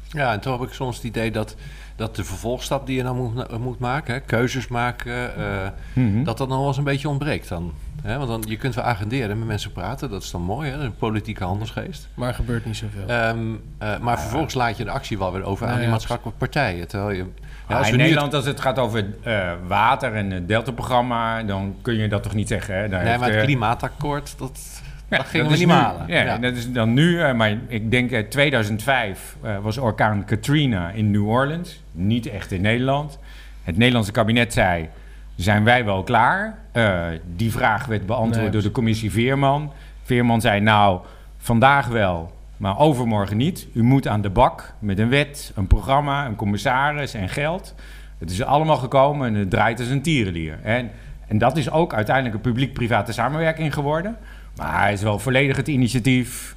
Ja, en toch heb ik soms het idee dat, dat de vervolgstap die je dan moet, moet maken, hè, keuzes maken, eh, Mhm. dat dat nog wel eens een beetje ontbreekt dan. Hè? Want dan, je kunt wel agenderen en met mensen praten, dat is dan mooi, hè? een politieke handelsgeest. Maar er gebeurt niet zoveel. Ehm, eh, maar vervolgens laat je de actie wel weer over aan Nee, die ja, maatschappelijke partijen. Terwijl je, ja, in Nederland, als het gaat over eh, water en het Delta-programma, dan kun je dat toch niet zeggen. Hè? Daar nee, heeft, maar het eh, klimaatakkoord, dat, Ja, dat gingen dat we niet nu. halen. Ja, Ja. dat is dan nu. eh, maar ik denk eh, 2005 eh, was orkaan Katrina in New Orleans. Niet echt in Nederland. Het Nederlandse kabinet zei, zijn wij wel klaar? Eh, die vraag werd beantwoord Nee, door de commissie Veerman. Veerman zei, nou, vandaag wel, maar overmorgen niet. U moet aan de bak met een wet, een programma, een commissaris en geld. Het is allemaal gekomen en het draait als een tierenlier. En, en dat is ook uiteindelijk een publiek-private samenwerking geworden. Maar hij is wel volledig het initiatief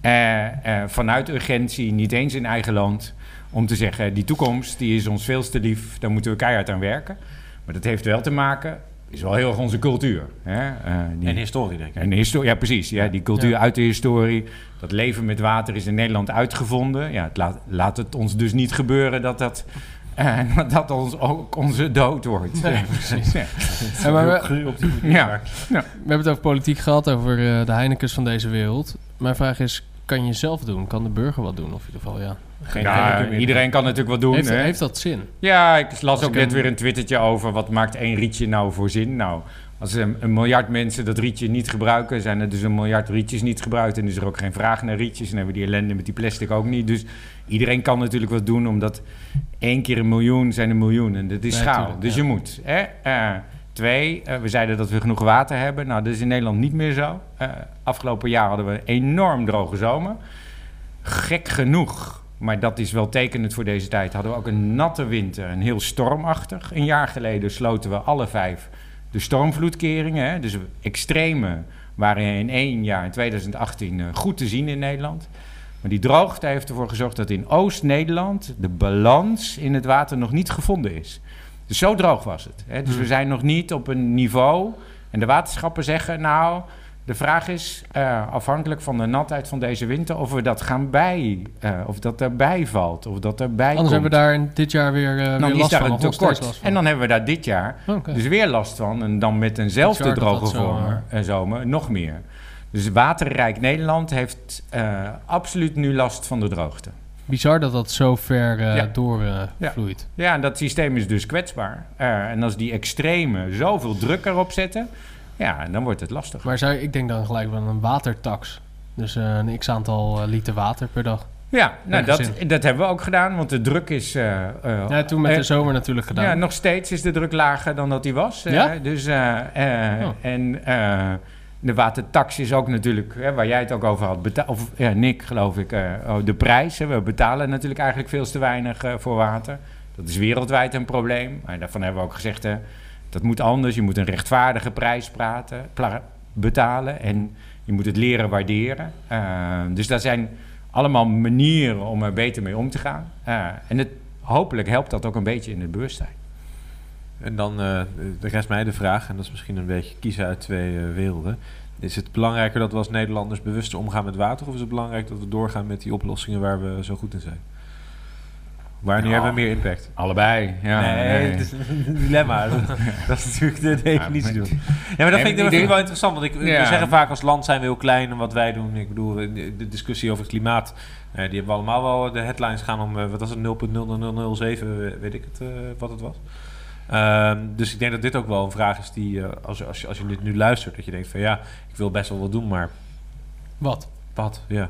eh, eh, vanuit urgentie, niet eens in eigen land, om te zeggen: die toekomst die is ons veel te lief, daar moeten we keihard aan werken. Maar dat heeft wel te maken, is wel heel erg onze cultuur. Hè? Eh, die- En historie, denk ik. en historie, ja, precies. Ja, die cultuur Ja. uit de historie. Dat leven met water is in Nederland uitgevonden. Ja, het laat, laat het ons dus niet gebeuren dat dat, eh, <laughs> dat ons ook onze dood wordt. Nee, Ja, precies. Ja. Ja, maar we, Heel cru op die manier, Ja. maar- we hebben het over politiek gehad, over eh, de Heinekens van deze wereld. Mijn vraag is, kan je zelf doen? Kan de burger wat doen? Of in ieder geval, ja. Geen Ja, iedereen kan natuurlijk wat doen. Heeft, hè? heeft dat zin? Ja, ik las Als ook ik net een- weer een twittertje over wat maakt één rietje nou voor zin. Nou, als een, een miljard mensen dat rietje niet gebruiken, zijn er dus een miljard rietjes niet gebruikt. En is er ook geen vraag naar rietjes. En hebben we die ellende met die plastic ook niet. Dus iedereen kan natuurlijk wat doen, omdat één keer een miljoen zijn een miljoen. En dat is Nee, schaal. tuurlijk, dus ja. je moet. Hè? Eh, twee, eh, we zeiden dat we genoeg water hebben. Nou, dat is in Nederland niet meer zo. Eh, afgelopen jaar hadden we een enorm droge zomer. Gek genoeg, maar dat is wel tekenend voor deze tijd, hadden we ook een natte winter en heel stormachtig. Een jaar geleden sloten we alle vijf de stormvloedkeringen. Hè? Dus extreme waren in één jaar, in 2018, eh, goed te zien in Nederland. Maar die droogte heeft ervoor gezorgd dat in Oost-Nederland de balans in het water nog niet gevonden is. Dus zo droog was het. Hè? Dus we zijn nog niet op een niveau. En de waterschappen zeggen, nou, de vraag is, eh, afhankelijk van de natheid van deze winter, of we dat gaan bij, eh, of dat erbij valt, of dat erbij Anders komt. hebben we daar in dit jaar weer, eh, dan weer is last daar van. een tekort. last. En dan hebben we daar dit jaar dus weer last van. En dan met eenzelfde droge dat zo, zomer, zomer nog meer. Dus waterrijk Nederland heeft absoluut nu last van de droogte. Bizar dat dat zo ver Ja. doorvloeit. Ja, en dat systeem is dus kwetsbaar. En als die extreme zoveel druk erop zetten, ja, dan wordt het lastig. Maar zou, ik denk dan gelijk wel een watertax. Dus eh, een x-aantal eh, liter water per dag. Ja, nou, dat, dat hebben we ook gedaan, want de druk is... eh, Ja, toen met de zomer natuurlijk gedaan. Ja, nog steeds is de druk lager dan dat die was. Ja? dus, Oh. En de watertax is ook natuurlijk, hè, waar jij het ook over had, beta- of ja, Nick geloof ik, oh, de prijs. Hè, we betalen natuurlijk eigenlijk veel te weinig voor water. Dat is wereldwijd een probleem. Maar daarvan hebben we ook gezegd, hè, dat moet anders. Je moet een rechtvaardige prijs praten, betalen en je moet het leren waarderen. Eh, dus dat zijn allemaal manieren om er beter mee om te gaan. Eh, en het, hopelijk helpt dat ook een beetje in het bewustzijn. En dan eh de rest mij de vraag, en dat is misschien een beetje kiezen uit twee eh, werelden. Is het belangrijker dat we als Nederlanders bewuster omgaan met water, of is het belangrijk dat we doorgaan met die oplossingen waar we zo goed in zijn? Wanneer Ja. hebben we meer impact? Allebei, ja. nee, het is een dilemma. <laughs> dat, is natuurlijk de definitie maar-. Ja, maar dat vind ik, dat vind ik wel interessant. Want ik, we Ja. zeggen vaak als land zijn we heel klein en wat wij doen. Ik bedoel, de de discussie over het klimaat. eh, die hebben we allemaal wel. De headlines gaan om, eh, wat was het, 0.00007, weet ik het, eh, wat het was. Ehm, dus ik denk dat dit ook wel een vraag is die, eh, als, als, je, als je dit nu luistert, dat je denkt van ja, ik wil best wel wat doen, maar Wat? wat? Ja.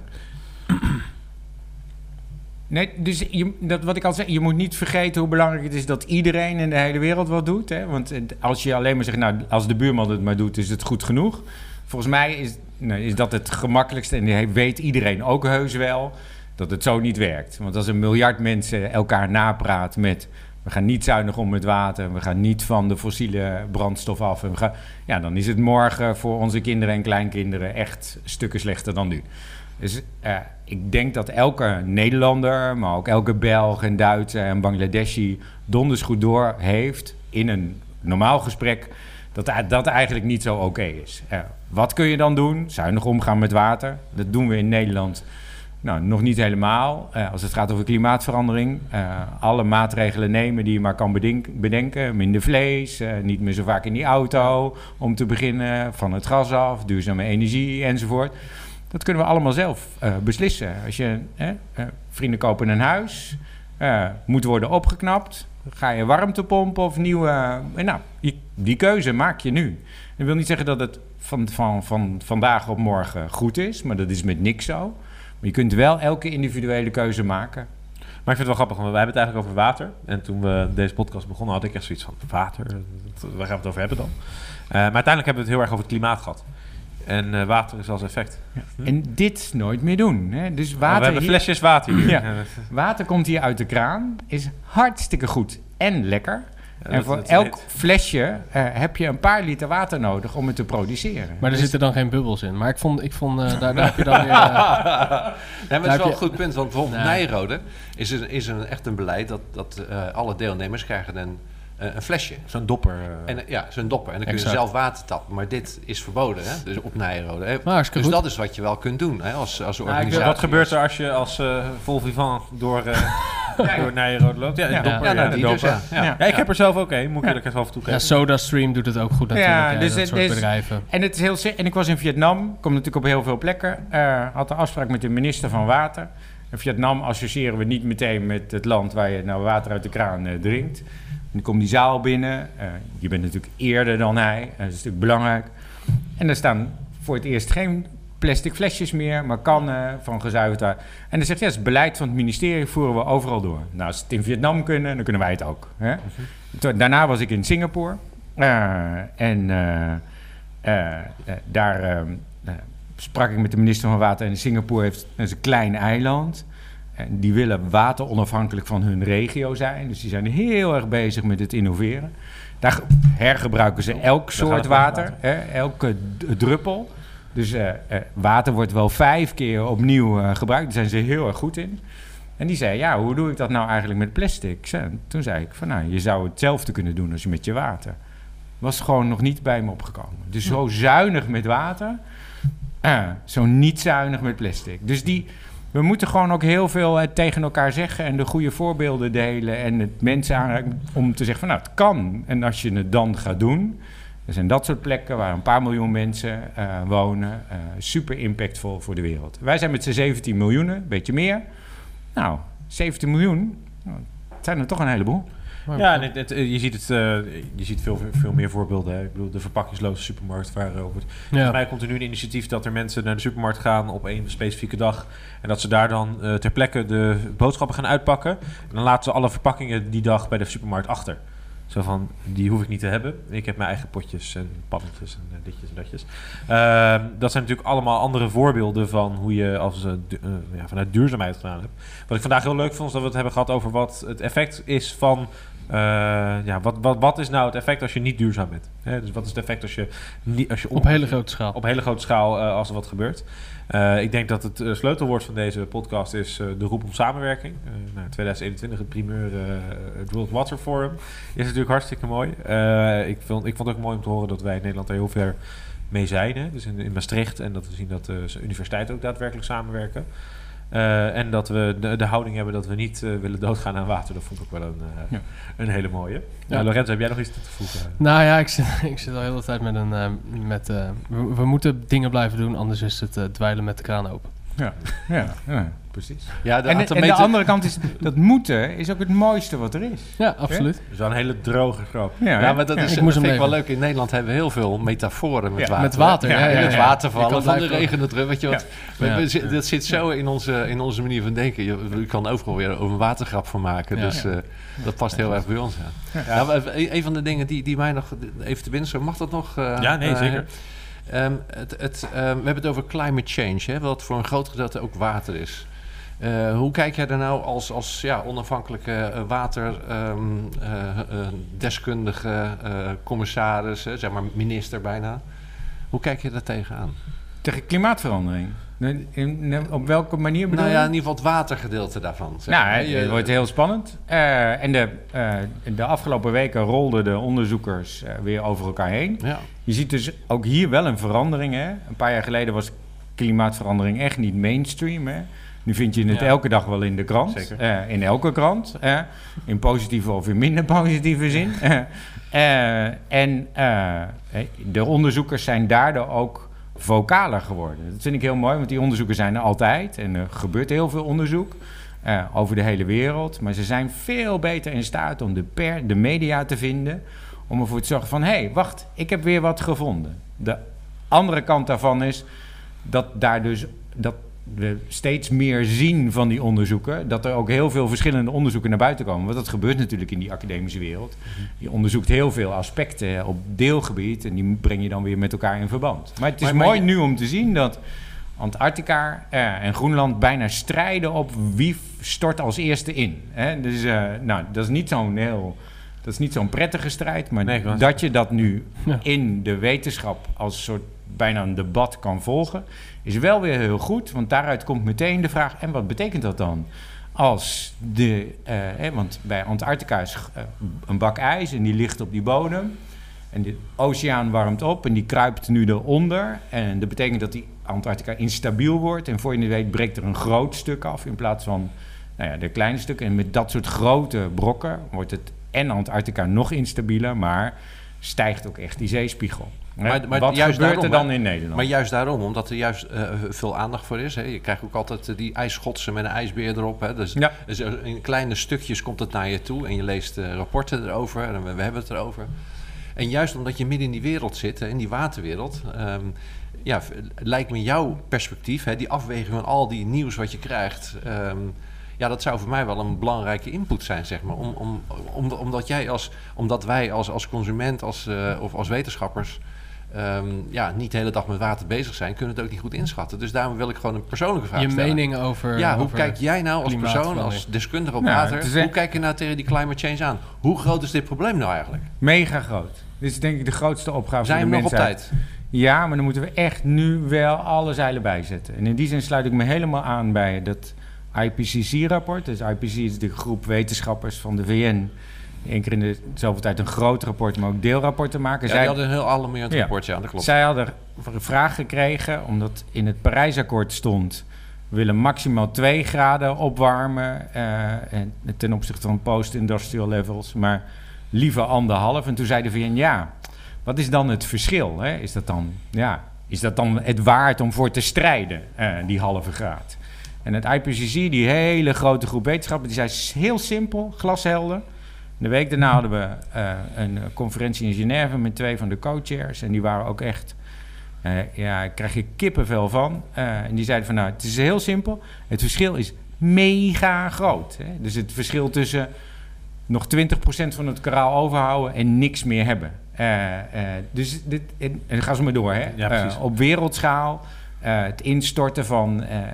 Nee, dus je, dat, wat ik al zei, je moet niet vergeten hoe belangrijk het is dat iedereen in de hele wereld wat doet. Hè? Want als je alleen maar zegt, nou, als de buurman het maar doet, is het goed genoeg. Volgens mij is, is dat het gemakkelijkste en weet iedereen ook heus wel dat het zo niet werkt. Want als een miljard mensen elkaar napraat met... we gaan niet zuinig om met water, we gaan niet van de fossiele brandstof af... En we gaan, ja, dan is het morgen voor onze kinderen en kleinkinderen echt stukken slechter dan nu. Dus eh, ik denk dat elke Nederlander, maar ook elke Belg en Duitser en Bangladeshi donders goed door heeft in een normaal gesprek dat dat eigenlijk niet zo oké is. Eh, wat kun je dan doen? Zuinig omgaan met water. Dat doen we in Nederland nou, nog niet helemaal. Eh, als het gaat over klimaatverandering. alle maatregelen nemen die je maar kan bedenken. Minder vlees, niet meer zo vaak in die auto. Om te beginnen, van het gas af, duurzame energie enzovoort. Dat kunnen we allemaal zelf eh, beslissen. Als je eh, vrienden kopen een huis, eh, moet worden opgeknapt. Ga je warmtepomp of nieuwe. eh, nou, die, keuze maak je nu. Dat wil niet zeggen dat het van, van, van vandaag op morgen goed is, maar dat is met niks zo. Maar je kunt wel elke individuele keuze maken. Maar ik vind het wel grappig, want wij hebben het eigenlijk over water. En toen we deze podcast begonnen, had ik echt zoiets van water. Waar gaan we het over hebben dan? Maar uiteindelijk hebben we het heel erg over het klimaat gehad. En eh, water is als effect. En dit nooit meer doen. Hè? Dus Maar water, we hebben hier- flesjes water hier. Ja. Water komt hier uit de kraan, is hartstikke goed en lekker. ja, en dat- voor dat elk heet- flesje eh, heb je een paar liter water nodig om het te produceren. Maar er Dus- zitten dan geen bubbels in. Maar ik vond, ik vond eh, daar, daar heb je dan <laughs> weer... Nee, maar Daar dat is wel je- een goed punt. Want bijvoorbeeld. Nijrode is, er, is er echt een beleid dat, dat eh, alle deelnemers krijgen een, eh, een flesje. Zo'n dopper. eh. En, eh, ja, zo'n dopper. En dan kun je zelf water tappen. Maar dit is verboden, hè? Dus op Nijrode. Hartstikke Dus goed. dat is wat je wel kunt doen, hè? Als, als organisatie. wat gebeurt er als je als eh vol vivant door, eh <laughs> door Nijrode loopt? Ja, een Ja. dopper. Ja, Ja, nou, dus, dopper. ja. Ja. Ja, ik heb er zelf ook een, moet ik Ja. eerlijk eens af toegeven. ja, SodaStream doet het ook goed natuurlijk. Ja, Ja, dus dat het soort bedrijven. En, het is heel, en ik was in Vietnam, kom natuurlijk op heel veel plekken. eh, had een afspraak met de minister van Water. En Vietnam associëren we niet meteen met het land waar je nou water uit de kraan eh, drinkt. En dan komt die zaal binnen. eh, je bent natuurlijk eerder dan hij. eh, dat is natuurlijk belangrijk. En er staan voor het eerst geen plastic flesjes meer, maar kannen van gezuiverd water. En dan zegt hij, ja, het beleid van het ministerie, voeren we overal door. Nou, als ze het in Vietnam kunnen, dan kunnen wij het ook. Hè? Toen- Daarna was ik in Singapore. eh, en daar eh, eh, sprak ik met de minister van Water. En Singapore heeft, is een klein eiland. En die willen water onafhankelijk van hun regio zijn. Dus die zijn heel erg bezig met het innoveren. Daar ge- hergebruiken ze elk gaat soort water, water. hè, elke druppel. Dus eh, eh, water wordt wel vijf keer opnieuw eh, gebruikt. Daar zijn ze heel erg goed in. En die zei, ja, hoe doe ik dat nou eigenlijk met plastic? Zei- toen zei ik van, nou, je zou hetzelfde kunnen doen als je met je water. Was gewoon nog niet bij me opgekomen. Dus zo zuinig met water, eh, zo niet zuinig met plastic. Dus die, we moeten gewoon ook heel veel eh, tegen elkaar zeggen en de goede voorbeelden delen en het mensen aanreiken om te zeggen van, nou, het kan. En als je het dan gaat doen, er zijn dat soort plekken waar een paar miljoen mensen eh, wonen. eh, super impactvol voor de wereld. Wij zijn met z'n 17 miljoen, een beetje meer. Nou, 17 miljoen, nou, het zijn er toch een heleboel. Ja, en het, het, eh, je ziet, het, eh, je ziet veel, veel meer voorbeelden. Hè. Ik bedoel, de verpakkingsloze supermarkt waar eh, over. Volgens Ja. mij komt er nu een initiatief dat er mensen naar de supermarkt gaan op één specifieke dag. En dat ze daar dan ter plekke de boodschappen gaan uitpakken. En dan laten ze alle verpakkingen die dag bij de supermarkt achter. Zo van, die hoef ik niet te hebben. Ik heb mijn eigen potjes en pannetjes en eh, ditjes en datjes. Ehm, dat zijn natuurlijk allemaal andere voorbeelden van hoe je als, du- eh, ja, vanuit duurzaamheid gedaan hebt. Wat ik vandaag heel leuk vond, is dat we het hebben gehad over wat het effect is van... ja, wat, wat, wat is nou het effect als je niet duurzaam bent? Hè, dus wat is het effect als je, niet, als je Op hele grote schaal. op hele grote schaal als er wat gebeurt. Eh, ik denk dat het eh, sleutelwoord van deze podcast is eh, de roep om samenwerking. Nou, 2021, het primeur het World Water Forum, is natuurlijk hartstikke mooi. Ik, vond, ik vond het ook mooi om te horen dat wij in Nederland er heel ver mee zijn. Hè? Dus in, in Maastricht en dat we zien dat de universiteiten ook daadwerkelijk samenwerken. Eh, en dat we de, de houding hebben dat we niet eh, willen doodgaan aan water. Dat vond ik ook wel een, eh, Ja. een hele mooie. Ja. Lorenzo, heb jij nog iets toe te voegen? Nou ja, ik zit, <laughs> ik zit al heel de tijd met een... eh, met, eh, we, we moeten dingen blijven doen, anders is het dweilen met de kraan open. Ja, ja, ja precies. Ja, de En, de- en andere kant is, dat moeten is ook het mooiste wat er is. Ja, absoluut. Dat is wel een hele droge grap. Ja, Ja, maar dat, ja. is, Ik dat moest vind hem ik wel leuk. In Nederland hebben we heel veel metaforen met Ja, water. Met water, ja. Ja, ja, In ja, het ja. water Ik vallen, kan van de regen, het terug. Weet je wat? We- Ja. dat zit zo in onze, in onze manier van denken. Je, je kan overal weer over een watergrap van maken. Ja. Dus eh, dat past heel erg bij ons. Ja. Ja, maar een een van de dingen die, die mij nog even te binnen zo Mag dat nog? eh, Ja, nee, eh, zeker. ehm, het, het, ehm, we hebben het over climate change, hè, wat voor een groot gedeelte ook water is. Eh, hoe kijk jij daar nou als, als ja, onafhankelijke eh, waterdeskundige eh, commissaris, zeg maar minister bijna? Hoe kijk je daar tegenaan? Tegen klimaatverandering. In- in- op welke manier bedoel Nou ja, je? in ieder geval het watergedeelte daarvan. zeg Nou, Je- het wordt heel spannend. En de, de afgelopen weken rolden de onderzoekers weer over elkaar heen. Ja. Je ziet dus ook hier wel een verandering. Hè? Een paar jaar geleden was klimaatverandering echt niet mainstream. Hè? Nu vind je het Ja. elke dag wel in de krant. Zeker. Eh, in elke krant. eh, in positieve of in minder <laughs> positieve zin. Eh, en de onderzoekers zijn daardoor ook vocaler geworden. Dat vind ik heel mooi, want die onderzoeken zijn er altijd. En er gebeurt heel veel onderzoek over de hele wereld. Maar ze zijn veel beter in staat om de, per, de media te vinden. Om ervoor te zorgen van, hé, hey, wacht, ik heb weer wat gevonden. De andere kant daarvan is dat daar dus... Dat we steeds meer zien van die onderzoeken. Dat er ook heel veel verschillende onderzoeken naar buiten komen. Want dat gebeurt natuurlijk in die academische wereld. Je onderzoekt heel veel aspecten op deelgebied. En die breng je dan weer met elkaar in verband. Maar het is Maar- maar mooi je- nu om te zien dat Antarctica eh, en Groenland bijna strijden op wie stort als eerste in. Hè? Dus eh, nou, dat is niet zo'n heel. Dat is niet zo'n prettige strijd, maar Nee, dat je dat nu Ja. in de wetenschap als soort bijna een debat kan volgen, is wel weer heel goed. Want daaruit komt meteen de vraag: en wat betekent dat dan? Als de, eh, want bij Antarctica is eh, een bak ijs en die ligt op die bodem. En de oceaan warmt op en die kruipt nu eronder. En dat betekent dat die Antarctica instabiel wordt. En voor je weet breekt er een groot stuk af in plaats van nou ja, de kleine stukken. En met dat soort grote brokken wordt het en Antarctica nog instabieler, maar stijgt ook echt die zeespiegel. Maar- maar Wat juist gebeurt er daarom, dan hè? in Nederland? Maar juist daarom, omdat er juist eh, veel aandacht voor is. Hè. Je krijgt ook altijd eh, die ijsschotsen met een ijsbeer erop. Hè. Dus, Ja. dus er- in kleine stukjes komt het naar je toe en je leest eh, rapporten erover en we, we hebben het erover. En juist omdat je midden in die wereld zit, in die waterwereld, ehm, ja, lijkt me jouw perspectief, hè, die afweging van al die nieuws wat je krijgt, ehm, ja, dat zou voor mij wel een belangrijke input zijn, zeg maar. Om, om, om, omdat, jij als, omdat wij als, als consument als, of als wetenschappers ehm, ja, niet de hele dag met water bezig zijn, kunnen het ook niet goed inschatten. Dus daarom wil ik gewoon een persoonlijke vraag Je stellen. mening over... Ja, hoe over- kijk jij nou als persoon, als deskundige op Nou, water, hoe kijk je nou tegen die climate change aan? Hoe groot is dit probleem nou eigenlijk? Mega groot. Dit is denk ik de grootste opgave Zijn we voor de nog op mensheid. tijd? Ja, maar dan moeten we echt nu wel alle zeilen bijzetten. En in die zin sluit ik me helemaal aan bij dat IPCC-rapport. Dus IPCC is de groep wetenschappers van de VN. Eén keer in de zoveel tijd een groot rapport, maar ook deelrapporten maken. Ja, Zij- die hadden een heel alarmerend Ja. rapport, ja, dat klopt. zij hadden een vraag gekregen, omdat in het Parijsakkoord stond... we willen maximaal 2 graden opwarmen eh, en ten opzichte van post-industrial levels... maar liever anderhalf. En toen zei de VN, ja, wat is dan het verschil? Hè? Is, dat dan, ja, is dat dan het waard om voor te strijden, eh, die halve graad? En het IPCC, die hele grote groep wetenschappers, die zei heel simpel, glashelder... De week daarna hadden we eh, een conferentie in Genève met twee van de co-chairs. En die waren ook echt... eh, ja, ik krijg je kippenvel van. Eh, en die zeiden van, nou, het is heel simpel. Het verschil is mega groot. Hè? Dus het verschil tussen nog 20% van het kanaal overhouden en niks meer hebben. Eh, eh, dus dit, en, gaan ze maar door, hè? Ja, op wereldschaal... eh, het instorten van eh, eh,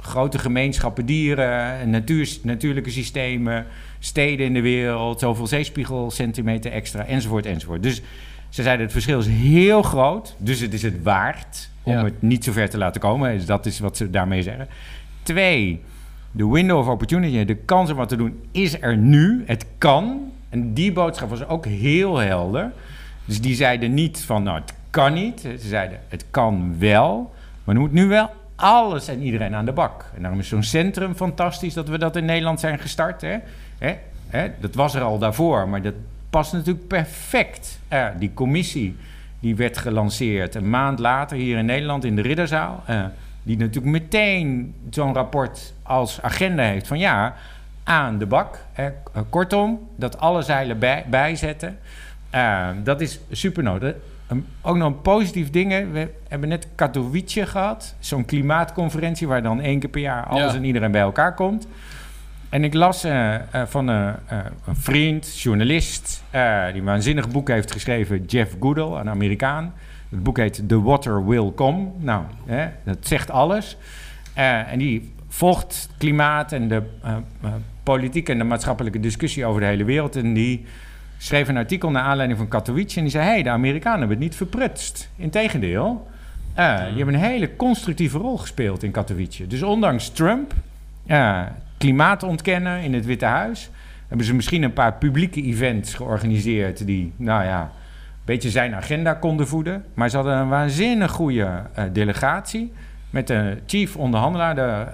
grote gemeenschappen dieren, natuur, natuurlijke systemen, steden in de wereld, zoveel zeespiegelcentimeter extra, enzovoort, enzovoort. Dus ze zeiden het verschil is heel groot, dus het is het waard om Ja. het niet zo ver te laten komen. Dus dat is wat ze daarmee zeggen. Twee, de window of opportunity, de kans om wat te doen, is er nu. Het kan. En die boodschap was ook heel helder. Dus die zeiden niet van, nou, het kan niet. Ze zeiden, het kan wel. Maar er moet nu wel alles en iedereen aan de bak. En daarom is zo'n centrum fantastisch dat we dat in Nederland zijn gestart. Hè? Hè? Hè? Dat was er al daarvoor, maar dat past natuurlijk perfect. Die commissie die werd gelanceerd een maand later hier in Nederland in de Ridderzaal. Eh, die natuurlijk meteen zo'n rapport als agenda heeft van ja, aan de bak. Eh, Kortom, dat alle zeilen bij, bijzetten. Eh, dat is super nodig. Ook nog een positief ding. hè. We hebben net Katowice gehad. Zo'n klimaatconferentie waar dan één keer per jaar alles Ja. en iedereen bij elkaar komt. En ik las eh, eh, van eh, een vriend, journalist, die een waanzinnig boek heeft geschreven, Jeff Goodall, een Amerikaan. Het boek heet The Water Will Come. Nou, hè, dat zegt alles. En die volgt klimaat en de politieke en de maatschappelijke discussie over de hele wereld. En die schreef een artikel naar aanleiding van Katowice. En die zei: hey, de Amerikanen hebben het niet verprutst. Integendeel, eh, die hebben een hele constructieve rol gespeeld in Katowice. Dus ondanks Trump, eh, klimaat ontkennen in het Witte Huis, hebben ze misschien een paar publieke events georganiseerd die, nou ja, een beetje zijn agenda konden voeden. Maar ze hadden een waanzinnig goede eh, delegatie met de chief onderhandelaar. De,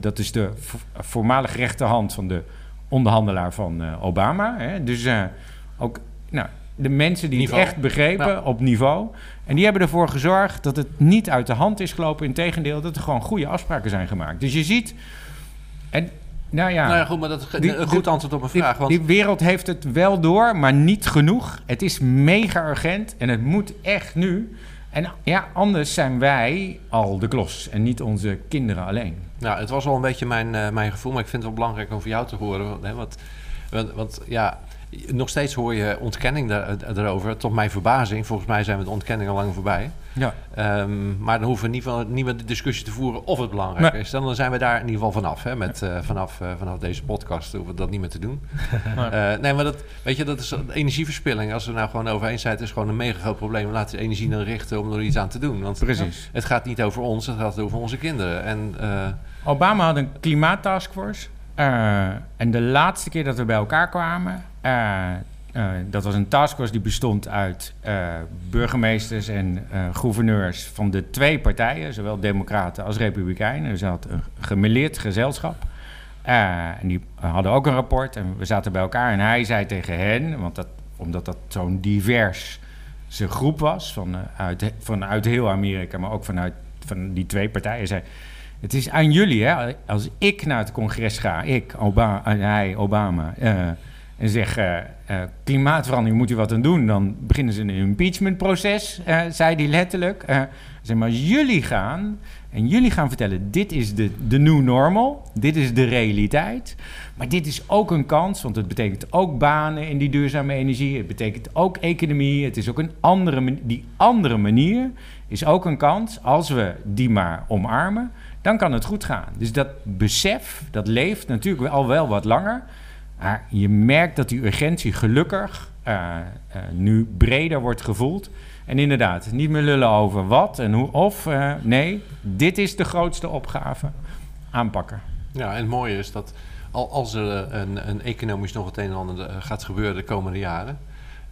dat is de vo- voormalige rechterhand van de onderhandelaar van Obama. Hè. Dus ook nou, de mensen die Niveau. het echt begrepen op niveau. En die hebben ervoor gezorgd dat het niet uit de hand is gelopen. Integendeel, dat er gewoon goede afspraken zijn gemaakt. Dus je ziet... En, nou ja, Nou ja, goed, maar dat is een goed antwoord op een die, vraag. Want die wereld heeft het wel door, maar niet genoeg. Het is mega urgent en het moet echt nu. En ja, anders zijn wij al de klos en niet onze kinderen alleen. Nou, het was wel een beetje mijn, eh, mijn gevoel, maar ik vind het wel belangrijk om van jou te horen. Want, hè, want, want, want ja, nog steeds hoor je ontkenning daar, daarover. Tot mijn verbazing. Volgens mij zijn we de ontkenning al lang voorbij. Ja. Ehm, maar dan hoeven we niet, van, niet meer de discussie te voeren of het belangrijk Nee. is. Dan zijn we daar in ieder geval vanaf. Hè, met, eh, vanaf, eh, vanaf deze podcast hoeven we dat niet meer te doen. <laughs> Eh, nee, maar dat, weet je, dat is energieverspilling. Als we nou gewoon over eens zijn, het is gewoon een mega groot probleem. Laten we energie dan richten om er iets aan te doen. Want Precies. het gaat niet over ons, het gaat over onze kinderen. En eh, Obama had een klimaattaskforce. Eh, en de laatste keer dat we bij elkaar kwamen, eh, eh, dat was een taskforce die bestond uit eh, burgemeesters en gouverneurs van de twee partijen, zowel Democraten als Republikeinen. Dus hij had een gemeleerd gezelschap. En die hadden ook een rapport en we zaten bij elkaar en hij zei tegen hen, want dat, omdat dat zo'n divers zijn groep was, van, uit, vanuit heel Amerika, maar ook vanuit van die twee partijen, zei het is aan jullie, hè? Als ik naar het congres ga, ik, Obama, hij, Obama, en zeg: eh, eh, klimaatverandering moet u wat aan doen, dan beginnen ze een impeachmentproces, eh, zei hij letterlijk. Eh, zeg maar, jullie gaan en jullie gaan vertellen: dit is de, de new normal, dit is de realiteit. Maar dit is ook een kans, want het betekent ook banen in die duurzame energie. Het betekent ook economie. Het is ook een andere, die andere manier is ook een kans. Als we die maar omarmen, dan kan het goed gaan. Dus dat besef, dat leeft natuurlijk al wel wat langer. Maar je merkt dat die urgentie gelukkig eh, eh, nu breder wordt gevoeld. En inderdaad, niet meer lullen over wat en hoe of. eh, nee, dit is de grootste opgave. Aanpakken. Ja, en het mooie is dat al, als er een, een economisch nog het een en ander gaat gebeuren de komende jaren,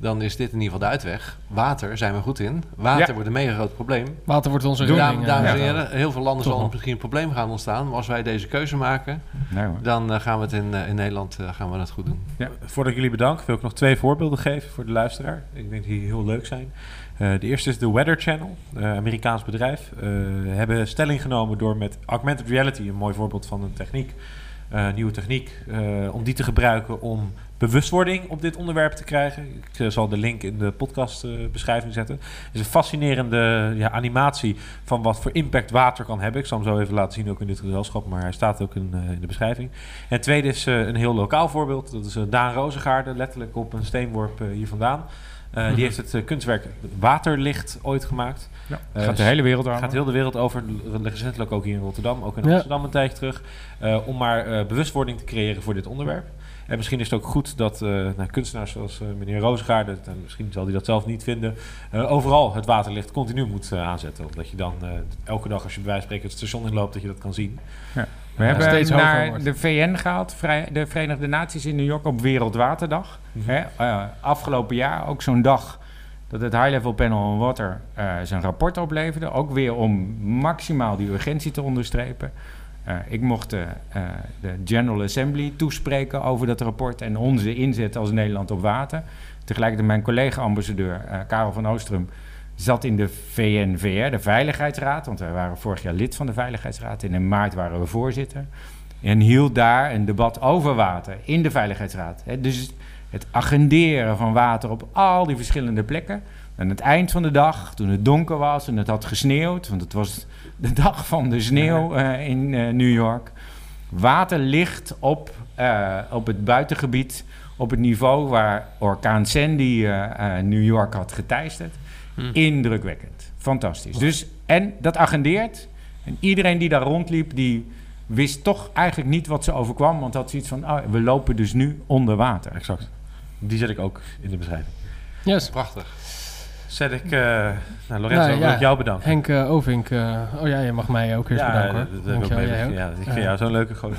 dan is dit in ieder geval de uitweg. Water zijn we goed in. Water Ja. wordt een mega groot probleem. Water wordt onze Dames, redding. dames en eh, heren, heel veel landen zal misschien een probleem gaan ontstaan. Maar als wij deze keuze maken, Nee, hoor. dan eh, gaan we het in, eh, in Nederland eh, gaan we het goed doen. Voordat ik jullie bedank, wil ik nog twee voorbeelden geven voor de luisteraar. Ik denk die heel leuk zijn. Eh, de eerste is de Weather Channel, Amerikaans bedrijf. Eh hebben stelling genomen door met augmented reality, een mooi voorbeeld van een techniek, eh, nieuwe techniek, eh, om die te gebruiken om bewustwording op dit onderwerp te krijgen. Ik eh, zal de link in de podcastbeschrijving zetten. Het is een fascinerende ja, animatie van wat voor impact water kan hebben. Ik zal hem zo even laten zien ook in dit gezelschap, maar hij staat ook in, eh, in de beschrijving. En het tweede is eh, een heel lokaal voorbeeld. Dat is Daan Rozengaarde, letterlijk op een steenworp hier vandaan. Die heeft het kunstwerk Waterlicht ooit gemaakt. Ja, gaat de hele wereld over. Gaat heel de wereld over. Recentelijk ook hier in Rotterdam, ook in Ja. Amsterdam een tijdje terug. om maar bewustwording te creëren voor dit onderwerp. En misschien is het ook goed dat eh, nou, kunstenaars zoals eh, meneer Roosgaarde, en misschien zal hij dat zelf niet vinden, eh, overal het waterlicht continu moet aanzetten. Omdat je dan elke dag als je bij wijze van spreken het station inloopt, dat je dat kan zien. We hebben steeds naar de VN gehaald, de Verenigde Naties in New York op Wereldwaterdag. Mhm. Hè, afgelopen jaar ook zo'n dag dat het High Level Panel on Water zijn rapport opleverde. Ook weer om maximaal die urgentie te onderstrepen. Eh, ik mocht de, eh, de General Assembly toespreken over dat rapport en onze inzet als Nederland op water. Tegelijkertijd mijn collega-ambassadeur, eh, Karel van Oostrum, zat in de VNVR, de Veiligheidsraad, want wij waren vorig jaar lid van de Veiligheidsraad. En in maart waren we voorzitter. En hield daar een debat over water in de Veiligheidsraad. Dus het agenderen van water op al die verschillende plekken. En aan het eind van de dag, toen het donker was en het had gesneeuwd, want het was de dag van de sneeuw eh, in eh, New York. Water ligt op, eh, op het buitengebied op het niveau waar orkaan Sandy eh, eh, New York had geteisterd. Hm. Indrukwekkend. Fantastisch. Dus, en dat agendeert. En iedereen die daar rondliep, die wist toch eigenlijk niet wat ze overkwam. Want had zoiets van, oh, we lopen dus nu onder water. Exact. Die zet ik ook in de beschrijving. Yes. Prachtig. Zet ik... eh nou, Lorenzo, Nou, wil ik jou bedanken. Henk eh, Ovink. eh, oh ja, je mag mij ook eerst bedanken hoor. dat- Dankjewel, jij ook. ja, ik vind jou zo'n leuke gozer.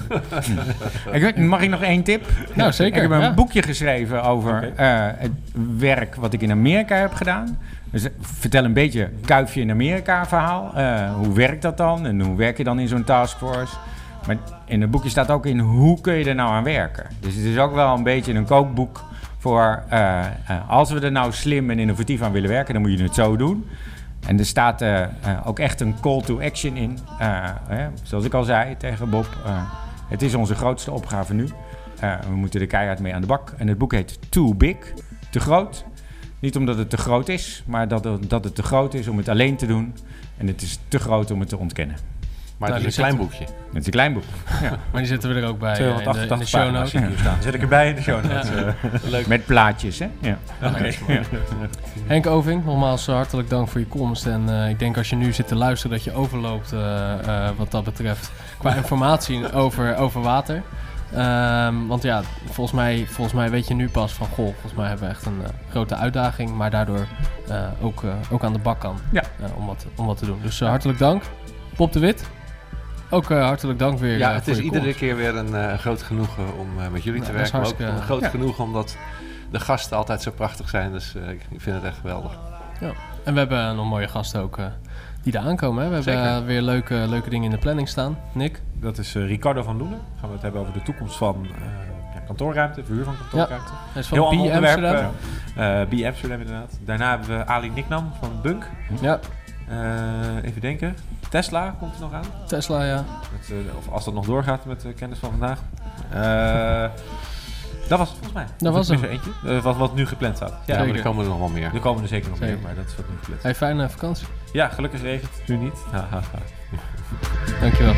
<laughs> Ik mag ik nog één tip? Nou, zeker. Ik heb een boekje geschreven over eh, het werk wat ik in Amerika heb gedaan. Dus vertel een beetje kuifje in Amerika verhaal. Eh, hoe werkt dat dan? En hoe werk je dan in zo'n taskforce? Maar in het boekje staat ook in hoe kun je er nou aan werken. Dus het is ook wel een beetje een kookboek voor eh, eh, als we er nou slim en innovatief aan willen werken, dan moet je het zo doen. En er staat eh, ook echt een call to action in. Zoals ik al zei tegen Bob, het is onze grootste opgave nu. We moeten er keihard mee aan de bak. En het boek heet Too Big, te groot. Niet omdat het te groot is, maar dat dat het te groot is om het alleen te doen. En het is te groot om het te ontkennen. Maar Nou, het is een die klein boekje. Het is een klein boek. <laughs> Maar die zetten we er ook bij in, de, in de 288 show pagina's notes. hier staan. Zet ik erbij in de show <laughs> notes. Ja. eh. Leuk. Met plaatjes, hè? <laughs> Ja. Henk Oving, nogmaals eh, hartelijk dank voor je komst. En eh, ik denk als je nu zit te luisteren dat je overloopt wat dat betreft qua informatie over, over water. Ehm, want ja, volgens mij, volgens mij weet je nu pas van goh, volgens mij hebben we echt een grote uitdaging, maar daardoor eh, ook, eh, ook aan de bak kan Ja. eh, om, wat, om wat te doen. Dus hartelijk dank. Pop de Wit, ook eh, hartelijk dank weer. Ja, eh, het voor is je iedere komst. keer weer een eh, groot genoegen om eh, met jullie Nou, te werken. Maar ook een groot Ja. genoegen omdat de gasten altijd zo prachtig zijn. Dus eh, ik vind het echt geweldig. En we hebben nog mooie gasten ook eh, die daar aankomen. Hè? We hebben Zeker. weer leuke, leuke dingen in de planning staan. Nick? Dat is eh, Ricardo van Loenen. Gaan we het hebben over de toekomst van eh, ja, kantoorruimte, verhuur van kantoorruimte. Hij is van Heel B ander onderwerp. Amsterdam. B Amsterdam inderdaad. Daarna hebben we Ali Niknam van Bunk. Ja, Eh, even denken. Tesla komt er nog aan. Tesla, ja. Met, eh, of als dat nog doorgaat met de kennis van vandaag. Eh, dat was het volgens mij. Dat Of was er eentje. Wat, wat nu gepland staat. Ja, Ja, maar Zeker. er komen er nog wel meer. er komen er zeker nog Zeker. meer, maar dat is wat nu gepland. Hey, fijne vakantie. Ja, gelukkig regent het nu niet. <laughs> Dankjewel.